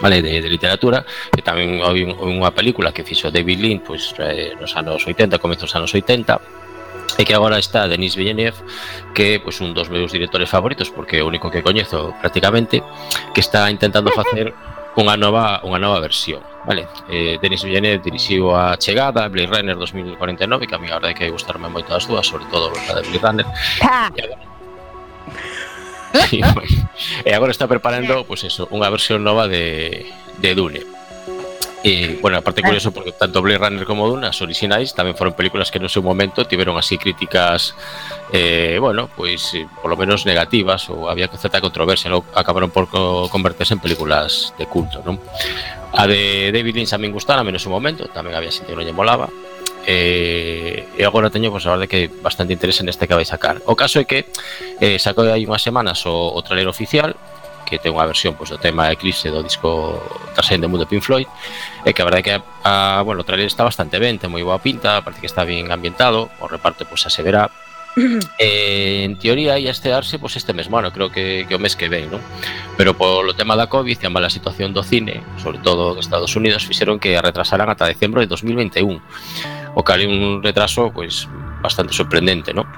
vale, de, de literatura, e tamén hai unha película que fixo David Lynn pois, eh, nos anos 80, comezos dos anos 80, e que agora está Denis Villeneuve, que é pois, un dos meus directores favoritos, porque é o único que coñezo prácticamente, que está intentando facer unha nova unha nova versión vale? Eh, Denis Villeneuve dirixiu a chegada Blade Runner 2049 que a mí a verdade que gustarme moito as dúas sobre todo a de Blade Runner. E agora, [LAUGHS] e agora está preparando pois pues eso, unha versión nova de, de Dune. E, bueno, aparte ah. curioso porque tanto Blade Runner como Dune as orixinais tamén foron películas que no seu momento tiveron así críticas eh, bueno, pois por lo menos negativas ou había certa controversia, non? acabaron por co converterse en películas de culto, non? A de David Lynch tamén gustara menos un momento, tamén había xente que non lle molaba. Eh, e agora teño, pois, pues, a verdade que bastante interese neste que vai sacar. O caso é que eh, sacou hai unhas semanas o, o trailer oficial que ten unha versión pois, do tema Eclipse do disco Transcend Mundo Pink Floyd e que a verdade é que a, bueno, o trailer está bastante ben, ten moi boa pinta parece que está ben ambientado o reparto pois, xa se verá eh, [CLEARS THROAT] en teoría ia estrearse pois, este mesmo ano, creo que, que o mes que ven, non? Pero polo tema da COVID e a mala situación do cine, sobre todo dos Estados Unidos, fixeron que a retrasaran ata decembro de 2021, o cal é un retraso pois, bastante sorprendente, non?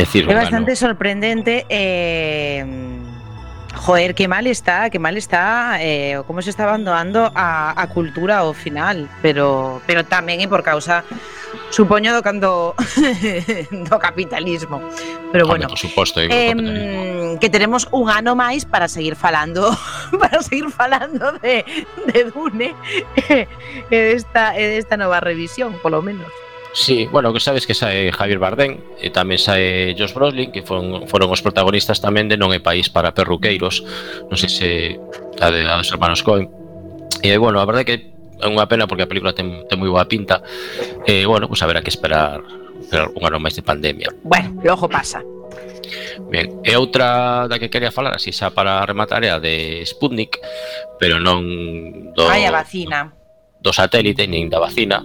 É, decir, é bastante ano... sorprendente eh, Joder, qué mal está, qué mal está, eh, cómo se está abandonando a, a cultura ao final, pero, pero tamén é por causa, supoño, do, cando, do [LAUGHS] capitalismo. Pero bueno, por suposto, eh, que teremos un ano máis para seguir falando, [LAUGHS] para seguir falando de, de Dune e desta, de esta nova revisión, polo menos. Sí, bueno, que sabes que sae Javier Bardem e tamén sae Josh Brolin, que foron, foron os protagonistas tamén de Non é País para Perruqueiros, non sei se a de a dos hermanos Coen. E bueno, a verdade é que é unha pena porque a película ten, ten moi boa pinta. E bueno, pues haberá que esperar, esperar un ano máis de pandemia. Bueno, logo pasa. Ben, e outra da que quería falar, así xa para rematar, é a de Sputnik, pero non do... Vai a vacina. Do satélite, nin da vacina,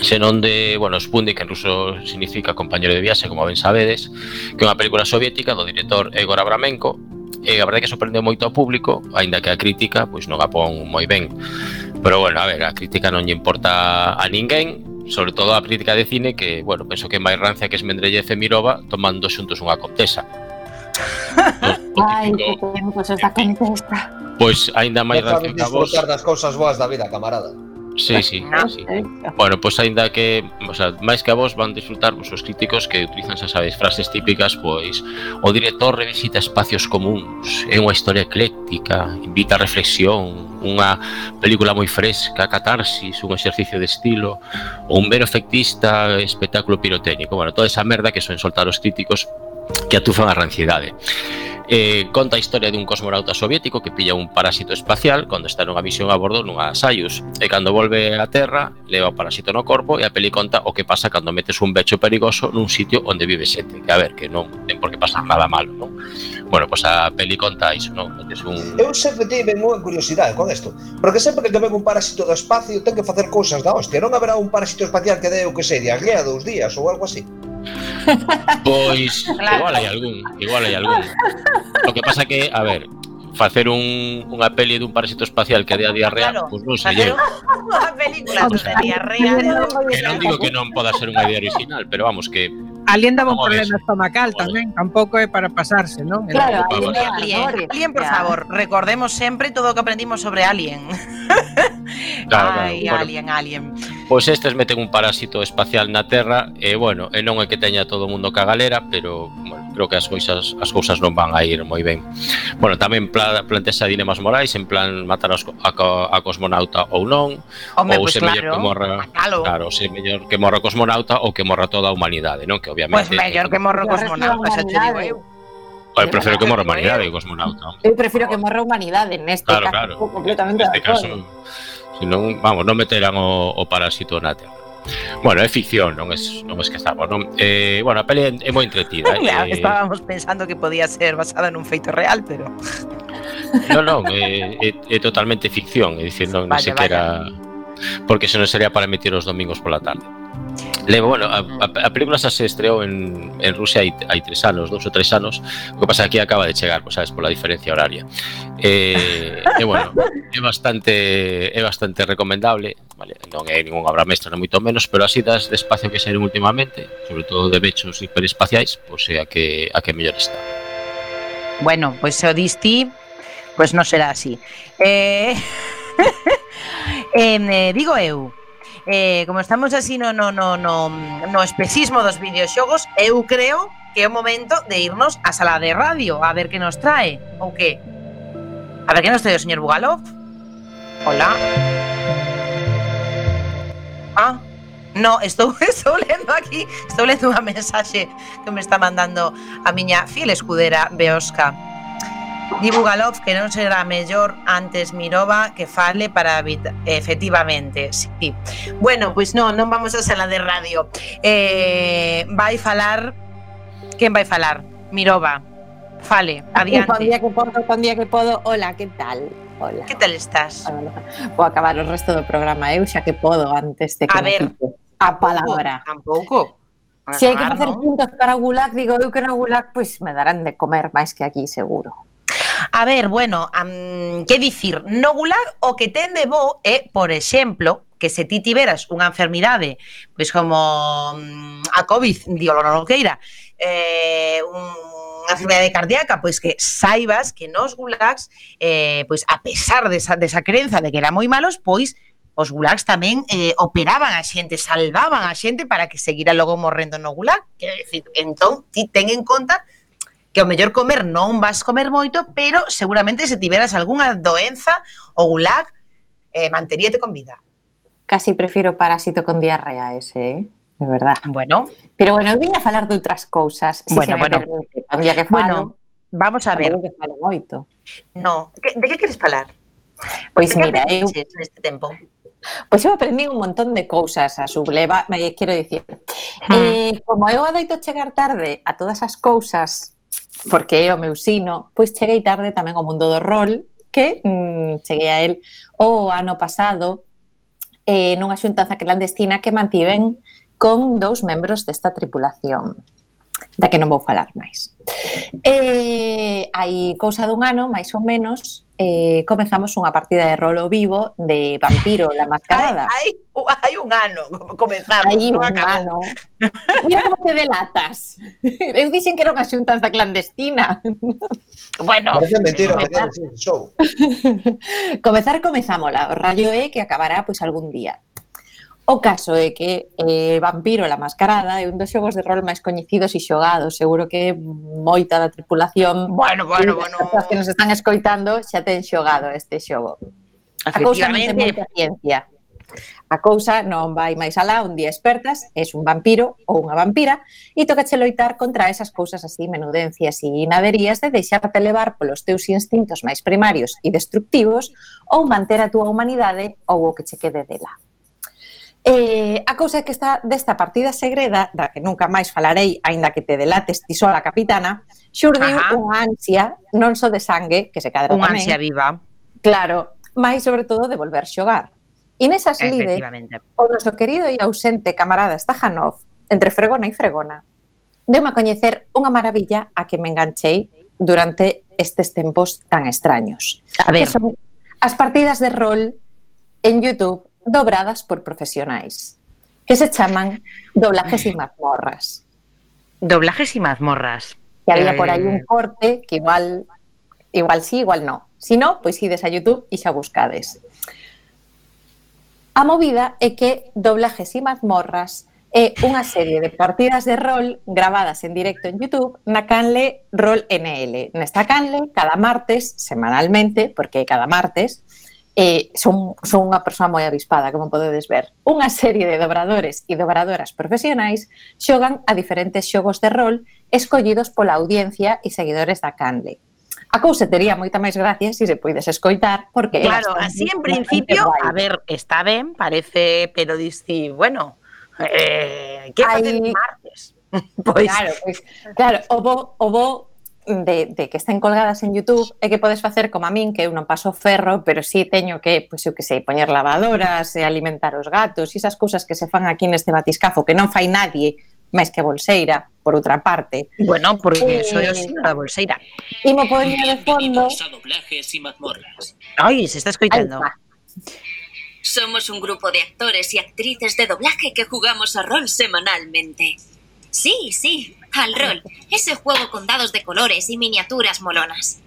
senón de, bueno, Spundi, que en ruso significa compañero de viaxe, como ben sabedes, que é unha película soviética do director Egor Abramenko, e a verdade que sorprendeu moito ao público, aínda que a crítica pois non a pon moi ben. Pero bueno, a ver, a crítica non lle importa a ninguén, sobre todo a crítica de cine que, bueno, penso que é máis rancia que esmendrellece Mirova tomando xuntos unha contesa. [LAUGHS] Ai, que temos esta contesta. Pois aínda máis rancia que a vos. das cousas boas da vida, camarada. Sí, ah, sí, sí. Bueno, pois aínda que, o sea, máis que a vos van disfrutar pois, os críticos que utilizan, xa sabes, frases típicas, pois o director revisita espacios comuns, é unha historia ecléctica, invita a reflexión, unha película moi fresca, catarsis, un exercicio de estilo, ou un mero efectista, espectáculo pirotécnico. Bueno, toda esa merda que son soltar os críticos que atufan a ranciedade. Eh, conta a historia dun cosmonauta soviético que pilla un parásito espacial cando está nunha misión a bordo nunha Soyuz e cando volve á Terra leva o parásito no corpo e a peli conta o que pasa cando metes un becho perigoso nun sitio onde vive xente que a ver, que non ten por que pasar nada malo non? bueno, pois pues a peli conta iso non? Metes un... Eu sempre tive moi curiosidade con isto porque sempre que ven un parásito do espacio ten que facer cousas da hostia non haberá un parásito espacial que dé o que sei, de dous días ou algo así Pois, claro. igual hai algún, igual hai algún. O que pasa que, a ver, facer un, unha peli dun parásito espacial que dea diarrea, claro, pois non se lle. Unha película o sea, diarrea. Que non digo que non poda ser unha idea original, pero vamos que Alien daba un problema estomacal tamén, tampouco é para pasarse, non? Claro, alien, alien, alien, por favor, recordemos sempre todo o que aprendimos sobre Alien. Claro, claro. Ai, bueno. Alien, Alien. Pois estes meten un parásito espacial na Terra e, bueno, e non é que teña todo o mundo ca galera, pero bueno, creo que as cousas as cousas non van a ir moi ben. Bueno, tamén pla, plantexa dilemas morais en plan matar os, a, a cosmonauta ou non, Home, ou pues se claro, que morra, matalo. claro, se mellor que morra o cosmonauta ou que morra toda a humanidade, non? Que obviamente Pois pues mellor que morra o cosmonauta, xa te digo eu. Eu prefiro que morra a humanidade que o cosmonauta. Eu prefiro que morra a humanidade neste claro, caso, claro. completamente neste de acordo. Caso, non vamos, non meterán o, o parásito na terra. Bueno, é ficción, non es, non estamos, non? Eh, bueno, a peli é, é moi entretida. [LAUGHS] Claro, eh, estábamos pensando que podía ser basada nun feito real, pero... [LAUGHS] Non, non, é, é, é totalmente ficción, é dicir, non, vale, non sequera... Vale. Porque senón sería para emitir os domingos pola tarde. Levo, bueno, a, a película xa se estreou en, en Rusia hai, hai tres anos, dous ou tres anos. O que pasa que aquí acaba de chegar, pois, sabes, pola diferencia horaria. E, eh, e bueno, é bastante, é bastante recomendable vale, Non é ningún obra mestra, non moito menos Pero así das de espacio que saíron últimamente Sobre todo de bechos hiperespaciais Pois é a que, a que mellor está. Bueno, pois se o disti Pois non será así. Eh... [LAUGHS] eh, digo eu eh, como estamos así no, no, no, no, no especismo dos videoxogos, eu creo que é o momento de irnos á sala de radio a ver que nos trae, ou que? A ver que nos trae o señor Bugalov. Hola. Ah, No, estou, [LAUGHS] estou lendo aquí, estou lendo unha mensaxe que me está mandando a miña fiel escudera Beosca. Di Bugalov que non será mellor antes Mirova que fale para efectivamente, sí. Bueno, pois pues non, non vamos a sala de radio. Eh, vai falar quen vai falar? Mirova. Fale, ah, adiante. Un día que podo, un día que podo. Hola, que tal? Hola. Que tal estás? Vou acabar ¿eh? o resto do programa eu xa que podo antes de que a ver, a palabra. Tampouco. Se si hai que facer no? puntos para o Gulag, digo eu que no Gulag, pois pues, me darán de comer máis que aquí, seguro. A ver, bueno, um, que dicir, no gulag o que tende bo é, por exemplo, que se ti tiveras unha enfermidade, pois como mm, a COVID, digo, non queira, eh, unha enfermidade cardíaca, pois que saibas que nos gulags, eh, pois a pesar desa, desa crenza de que eran moi malos, pois os gulags tamén eh, operaban a xente, salvaban a xente para que seguira logo morrendo no gulag. Quero dicir, entón, ti ten en conta que ao mellor comer non vas comer moito, pero seguramente se tiveras algunha doenza ou un lag, eh, manteríate con vida. Casi prefiro parásito con diarrea ese, eh? de verdad. Bueno. Pero bueno, vine a falar de outras cousas. Si bueno, se bueno. Permite, un día que falo, bueno, vamos a ver. Que falo moito. No, de que queres falar? Pois pues mira, eu... Eh, Neste tempo? Pois eu aprendí un montón de cousas a subleva, quero dicir. Hmm. Eh, como eu adoito chegar tarde a todas as cousas porque é o meu sino, pois cheguei tarde tamén ao mundo do rol, que mm, cheguei a él o ano pasado eh, nunha xuntanza clandestina que mantiven con dous membros desta tripulación, da que non vou falar máis. E hai cousa dun ano, máis ou menos, eh, comezamos unha partida de rolo vivo de Vampiro, la mascarada. Hai, hai, hai un ano, comezamos. Hai un ano. Mira como te delatas. Eu dixen que era unha xuntas da clandestina. Bueno. Parece mentira, comezar, que show. comezar comezámola. O rayo é que acabará pois pues, algún día. O caso é que eh, Vampiro la Mascarada é un dos xogos de rol máis coñecidos e xogados. Seguro que moita da tripulación bueno, bueno, bueno. que nos están escoitando xa ten xogado este xogo. A cousa non ten moita ciencia. A cousa non vai máis alá, un día espertas, és un vampiro ou unha vampira e tocache loitar contra esas cousas así menudencias e inaderías de deixarte levar polos teus instintos máis primarios e destructivos ou manter a túa humanidade ou o que che quede dela. Eh, a cousa é que está desta partida segreda, da que nunca máis falarei, aínda que te delates ti sola capitana, xurdiu Ajá. unha ansia, non só de sangue, que se cadra unha tamén. Ansia viva. Claro, máis sobre todo de volver xogar. E nesas lide, o noso querido e ausente camarada Stajanov, entre fregona e fregona, deu a coñecer unha maravilla a que me enganchei durante estes tempos tan extraños. A ver. Que son as partidas de rol en YouTube dobradas por profesionais, que se chaman doblajes e mazmorras. Doblajes e mazmorras. Que había por aí un eh. corte que igual igual sí, igual no. Si no, pois ides a YouTube e xa buscades. A movida é que doblajes e mazmorras é unha serie de partidas de rol gravadas en directo en YouTube na canle Rol NL. Nesta canle, cada martes, semanalmente, porque é cada martes, eh, son, son unha persoa moi avispada, como podedes ver. Unha serie de dobradores e dobradoras profesionais xogan a diferentes xogos de rol escollidos pola audiencia e seguidores da Canle. A cousa tería moita máis gracia se se poides escoitar, porque... Claro, así en principio, guai. a ver, está ben, parece, pero dici, bueno, eh, que facer Hay... martes? [LAUGHS] Pois... Claro, pois, claro, o bo, o bo de, de que estén colgadas en YouTube é que podes facer como a min, que eu non paso ferro, pero sí teño que, pois eu que sei, poñer lavadoras, e alimentar os gatos, e esas cousas que se fan aquí neste batiscafo que non fai nadie máis que a bolseira, por outra parte. Bueno, porque eh, soy o señor da bolseira. E mo podría de fondo... doblajes e mazmorras. Ai, se está escoitando. Somos un grupo de actores y actrices de doblaje que jugamos a rol semanalmente. Sí, sí, al rol. Ese juego con dados de colores y miniaturas molonas.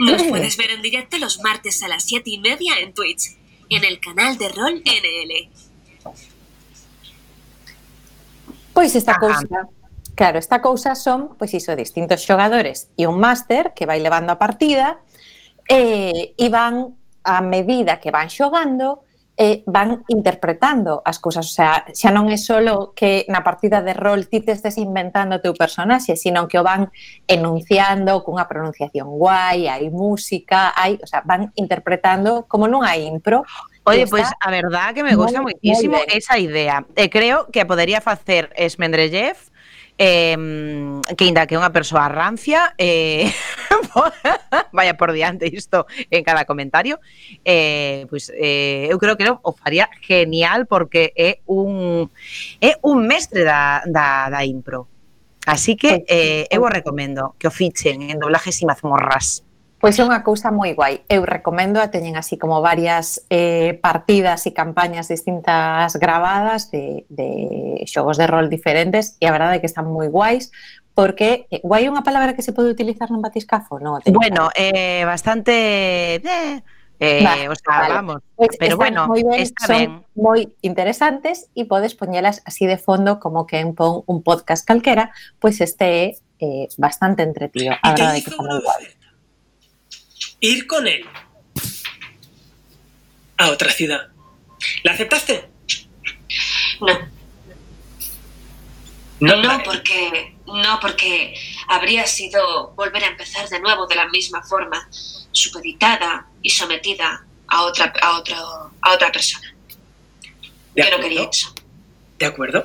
Nos [LAUGHS] puedes ver en directo los martes a las siete y media en Twitch, en el canal de Rol NL. Pois esta Ajá. cousa, claro, esta cousa son, pois iso, distintos xogadores e un máster que vai levando a partida e, e van a medida que van xogando eh, van interpretando as cousas, o sea, xa non é solo que na partida de rol ti te estés inventando o teu personaxe, sino que o van enunciando cunha pronunciación guai, hai música, hai, o sea, van interpretando como non hai impro. Oye, pois pues, a verdad que me gusta moitísimo esa idea. E creo que podería facer Esmendrellev eh, que inda que unha persoa rancia eh, [LAUGHS] vaya por diante isto en cada comentario eh, pois, eh, eu creo que non, o faría genial porque é un é un mestre da, da, da impro. Así que eh, eu o recomendo que o fichen en doblajes e mazmorras. Pois é unha cousa moi guai. Eu recomendo, a teñen así como varias eh, partidas e campañas distintas grabadas de, de xogos de rol diferentes e a verdade é que están moi guais porque eh, guai é unha palabra que se pode utilizar nun batiscafo, non? Bueno, eh, bastante... Eh, Eh, vale, o sea, vale. vamos, pues pero bueno, moi ben, está son ben. moi interesantes e podes poñelas así de fondo como que en pon un podcast calquera, pois pues este é eh, bastante entretido. A verdade que está moi guai. Ir con él. A otra ciudad. ¿La aceptaste? No, No, no porque no porque habría sido volver a empezar de nuevo de la misma forma, supeditada y sometida a otra a otro a otra persona. De Yo no quería eso. De acuerdo.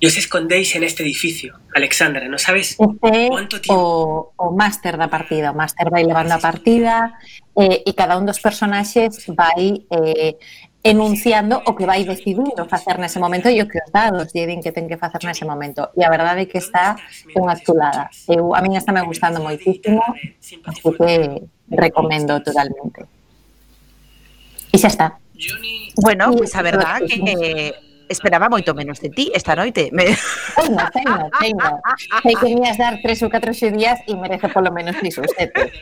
Y os escondéis en este edificio. Alexandra, ¿no sabes este cuánto tiempo... O, o máster da partida, o máster vai levando a partida eh, e cada un dos personaxes vai eh, enunciando o que vai decidindo facer nese momento e o que os dados lle din que ten que facer nese momento. E a verdade é que está unha chulada. Eu, a min está me gustando moitísimo, así que recomendo totalmente. E xa está. Bueno, pois pues a verdad que Esperaba moito menos de ti esta noite. Me... Teño, teño, teño. Sei que mías dar tres ou catro días e merece polo menos iso, sete.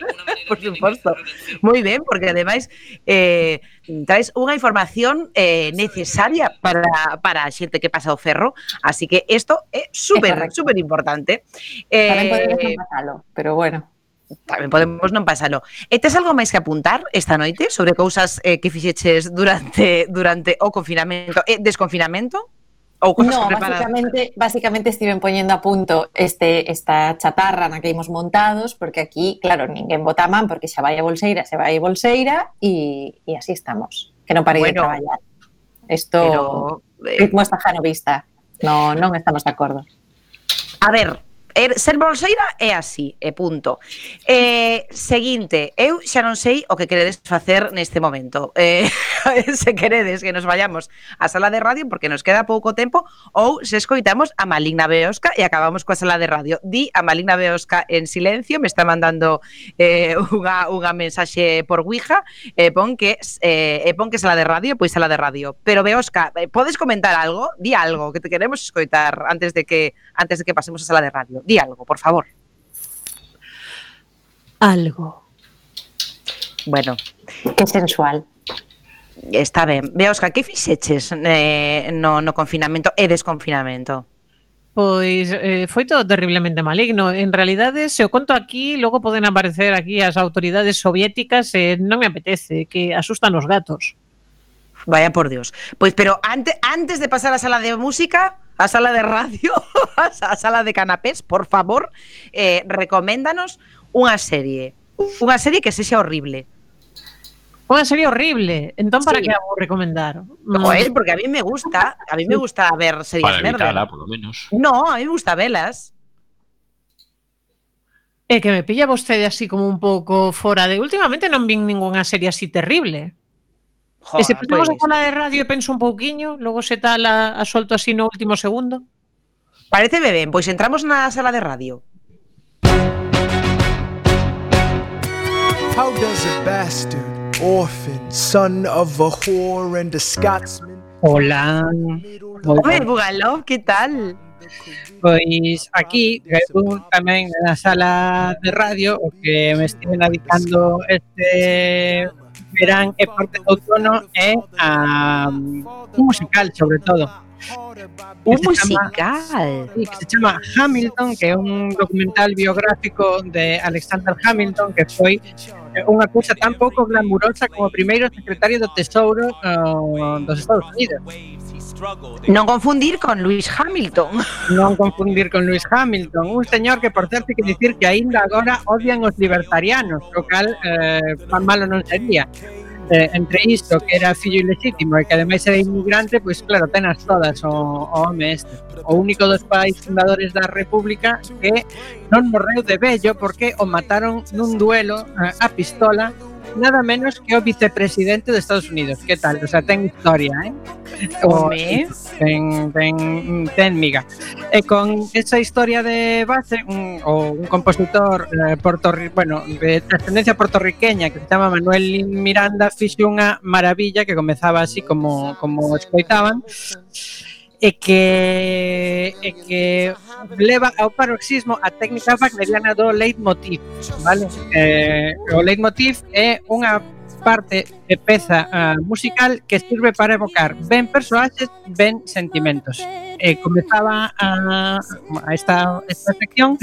Por suposto. Moi ben, porque ademais eh, traes unha información eh, necesaria para, para a xente que pasa o ferro, así que isto é super, super importante. Eh, Tamén podemos pasalo, pero bueno tamén podemos non pasalo. E tes algo máis que apuntar esta noite sobre cousas eh, que fixeches durante durante o confinamento e eh, desconfinamento? Ou cousas no, que preparas? básicamente, básicamente estiven poñendo a punto este, esta chatarra na que imos montados, porque aquí, claro, ninguén bota a man, porque xa vai a bolseira, se vai a bolseira, e, e así estamos, que non parei bueno, de traballar. Isto, pero, eh, ritmo xa no, non estamos de acordo. A ver, ser bolseira é así, e punto. Eh, seguinte, eu xa non sei o que queredes facer neste momento. Eh, [LAUGHS] se queredes que nos vayamos á sala de radio porque nos queda pouco tempo ou se escoitamos a Maligna Beosca e acabamos coa sala de radio. Di a Maligna Beosca en silencio, me está mandando [LAUGHS] eh, unha, unha mensaxe por Ouija e eh, pon que eh, e pon que sala de radio, pois sala de radio. Pero Beosca, podes comentar algo? Di algo que te queremos escoitar antes de que antes de que pasemos a sala de radio di algo, por favor. Algo. Bueno. Que sensual. Está ben. Beosca, que fixeches eh, no, no confinamento e desconfinamento? Pois eh, foi todo terriblemente maligno. En realidade, se o conto aquí, logo poden aparecer aquí as autoridades soviéticas e eh, non me apetece, que asustan os gatos. Vaya por Dios. Pois pero antes, antes de pasar á sala de música, a sala de radio, [LAUGHS] a sala de canapés, por favor, eh, recoméndanos unha serie. Unha serie que sexa horrible. Unha serie horrible. Entón, para sí. que a vou recomendar? Joder, mm. eh, porque a mí me gusta, a mí me gusta ver series para evitarla, por lo menos. No, a mí me gusta velas. É que me pilla vostede así como un pouco fora de... Últimamente non vin ningunha serie así terrible. E se Joder, ponemos a pois, sala de radio e penso un pouquiño, logo se tal a, a solto así no último segundo. parece ben, pois entramos na sala de radio. How does a bastard, orphan, son of a whore and a Scotsman? Hola. Home, Bugalov, que tal? Pois aquí, eu tamén na sala de radio o que me estive dedicando este verán e parte do outono é a, un musical, sobre todo. Un musical? Chama, sí, que se chama Hamilton, que é un documental biográfico de Alexander Hamilton, que foi eh, unha cousa tan pouco glamurosa como o primeiro secretario do Tesouro uh, eh, dos Estados Unidos. Non confundir con Luis Hamilton. Non confundir con Luis Hamilton, un señor que por certo que dicir que aínda agora odian os libertarianos, o cal eh, tan malo non sería. Eh, entre isto que era fillo ilegítimo e que ademais era inmigrante, pois claro, tenas todas o, o home este. O único dos pais fundadores da República que non morreu de vello porque o mataron nun duelo eh, a pistola nada menos que o vicepresidente de Estados Unidos. Que tal? O sea, ten historia, eh? o, ten, ten, ten miga. E con esa historia de base, un, o un compositor eh, porto, bueno, de trascendencia puertorriqueña que se chama Manuel Miranda fixe unha maravilla que comezaba así como, como escoitaban e que, e que leva ao paroxismo a técnica wagneriana do leitmotiv, vale? Eh, o leitmotiv é unha parte e peza uh, musical que sirve para evocar ben persoaxes, ben sentimentos. E comezaba a, a esta, esta sección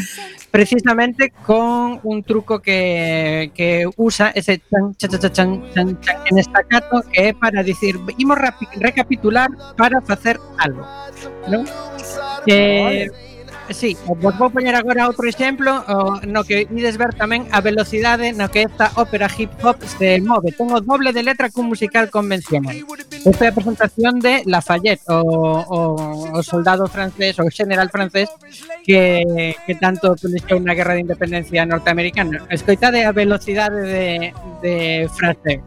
precisamente con un truco que, que usa ese chan, chan, chan, chan, chan, chan en estacato que é para dicir, imos recapitular para facer algo. Non? Eh, Sí, vos vou poñer agora outro exemplo o, no que ides ver tamén a velocidade no que esta ópera hip hop se move. Ten o doble de letra que un musical convencional. Esta é a presentación de Lafayette, o, o, o soldado francés, o general francés que, que tanto pelexou na guerra de independencia norteamericana. Escoitade a velocidade de, de frase.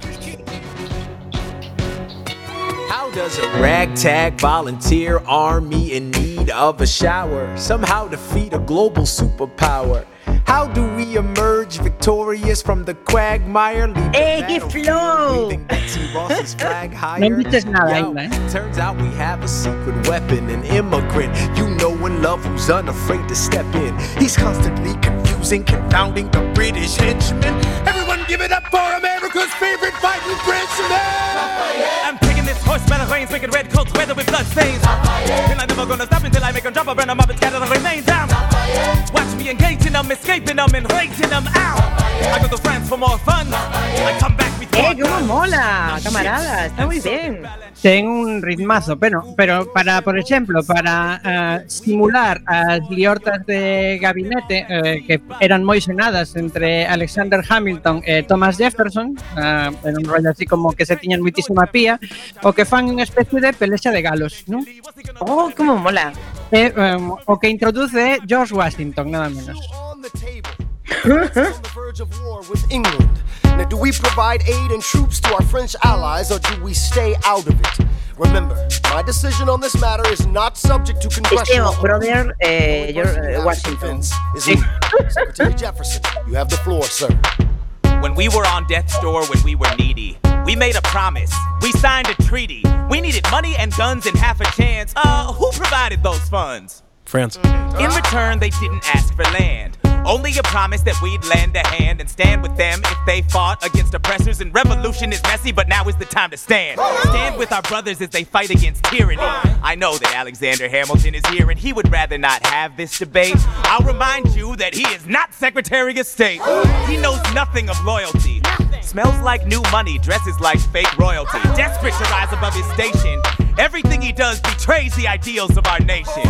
How does a ragtag volunteer army in need of a shower somehow defeat a global superpower? How do we emerge victorious from the quagmire? leaving Eh, que battlefield, flow! breathing Betsy flag [LAUGHS] higher? Non dices nada Yo, ainda, eh? Turns out we have a secret weapon, an immigrant you know and love who's unafraid to step in. He's constantly confusing, confounding the British henchmen. Everyone give it up for America's favorite fighting Frenchman! I'm taking this horseman of reigns, making red coats weather with blood stains. And I'm never gonna drop, a burn them up and scatter the remains down. Watch me engaging them, escaping them, and rating them out. I go to France for more fun. I come mola, camarada, está muy bien. Ten un ritmazo, pero, pero para, por ejemplo, para uh, simular as liortas de gabinete uh, que eran moi sonadas entre Alexander Hamilton e Thomas Jefferson, uh, en un rollo así como que se tiñan muitísima pía, o que fan unha especie de pelexa de galos, non? Oh, como mola. E, um, o que introduce George Washington, nada menos. On the table. on the verge of war with England. Now, do we provide aid and troops to our French allies, or do we stay out of it? Remember, my decision on this matter is not subject to Este congressional. o brother eh, George eh, Washington. Defense is in. Secretary Jefferson, you have the floor, sir. When we were on death's door, when we were needy, we made a promise. We signed a treaty. We needed money and guns and half a chance. Uh, who provided those funds? France. In return, they didn't ask for land Only a promise that we'd lend a hand and stand with them if they fought against oppressors. And revolution is messy, but now is the time to stand. Stand with our brothers as they fight against tyranny. I know that Alexander Hamilton is here and he would rather not have this debate. I'll remind you that he is not Secretary of State. He knows nothing of loyalty. Smells like new money, dresses like fake royalty. Desperate to rise above his station. Everything he does betrays the ideals of our nation.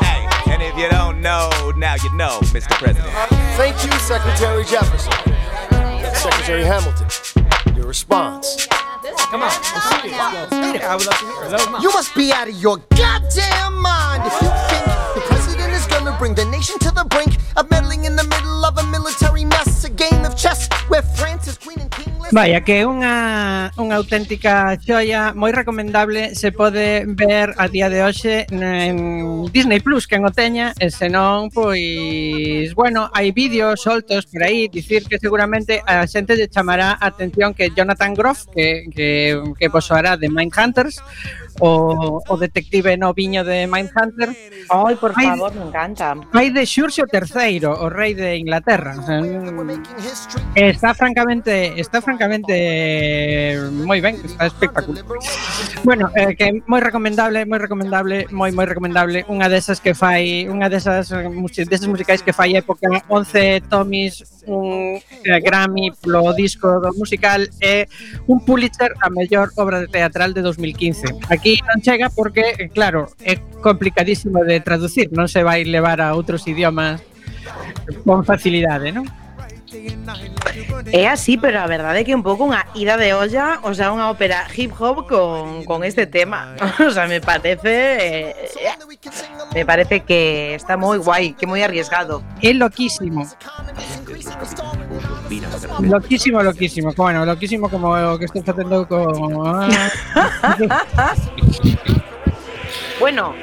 Hey, and if you don't know, now you know, Mr. President. Thank you, Secretary Jefferson. Secretary Hamilton, your response. Come on, let's see it. I would love to hear it. You must be out of your goddamn mind if you think the president is gonna bring the nation to the brink of meddling Vaya, que é unha, unha auténtica xoia moi recomendable se pode ver a día de hoxe en Disney Plus, que en o teña, e senón, pois, bueno, hai vídeos soltos por aí, dicir que seguramente a xente lle chamará a atención que Jonathan Groff, que, que, que posoará de Mindhunters, o, o detective noviño de Mindhunter. Ai, por favor, me encanta. Hai de Xurxo III, o rei de Inglaterra. Está francamente, está francamente eh, moi ben, está espectacular. Bueno, eh, que moi recomendable, moi recomendable, moi moi recomendable, unha desas que fai, unha desas eh, desas musicais que fai época 11 Tommys, un eh, Grammy polo disco do musical e eh, un Pulitzer a mellor obra teatral de 2015. Aquí non chega porque, eh, claro, é complicadísimo de traducir, non se vai levar a outros idiomas con facilidade, non? É así, pero a verdade é que un pouco unha ida de olla, o sea, unha ópera hip hop con, con este tema. [LAUGHS] O sea, me parece eh, me parece que está moi guai, que moi arriesgado. É loquísimo. Loquísimo, loquísimo. Bueno, loquísimo como que estou facendo con... Bueno.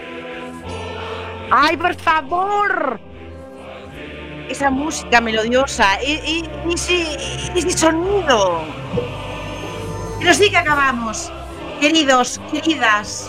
Ay, por favor. Esa música melodiosa, ese, ese sonido. Pero sí que acabamos. Queridos, queridas,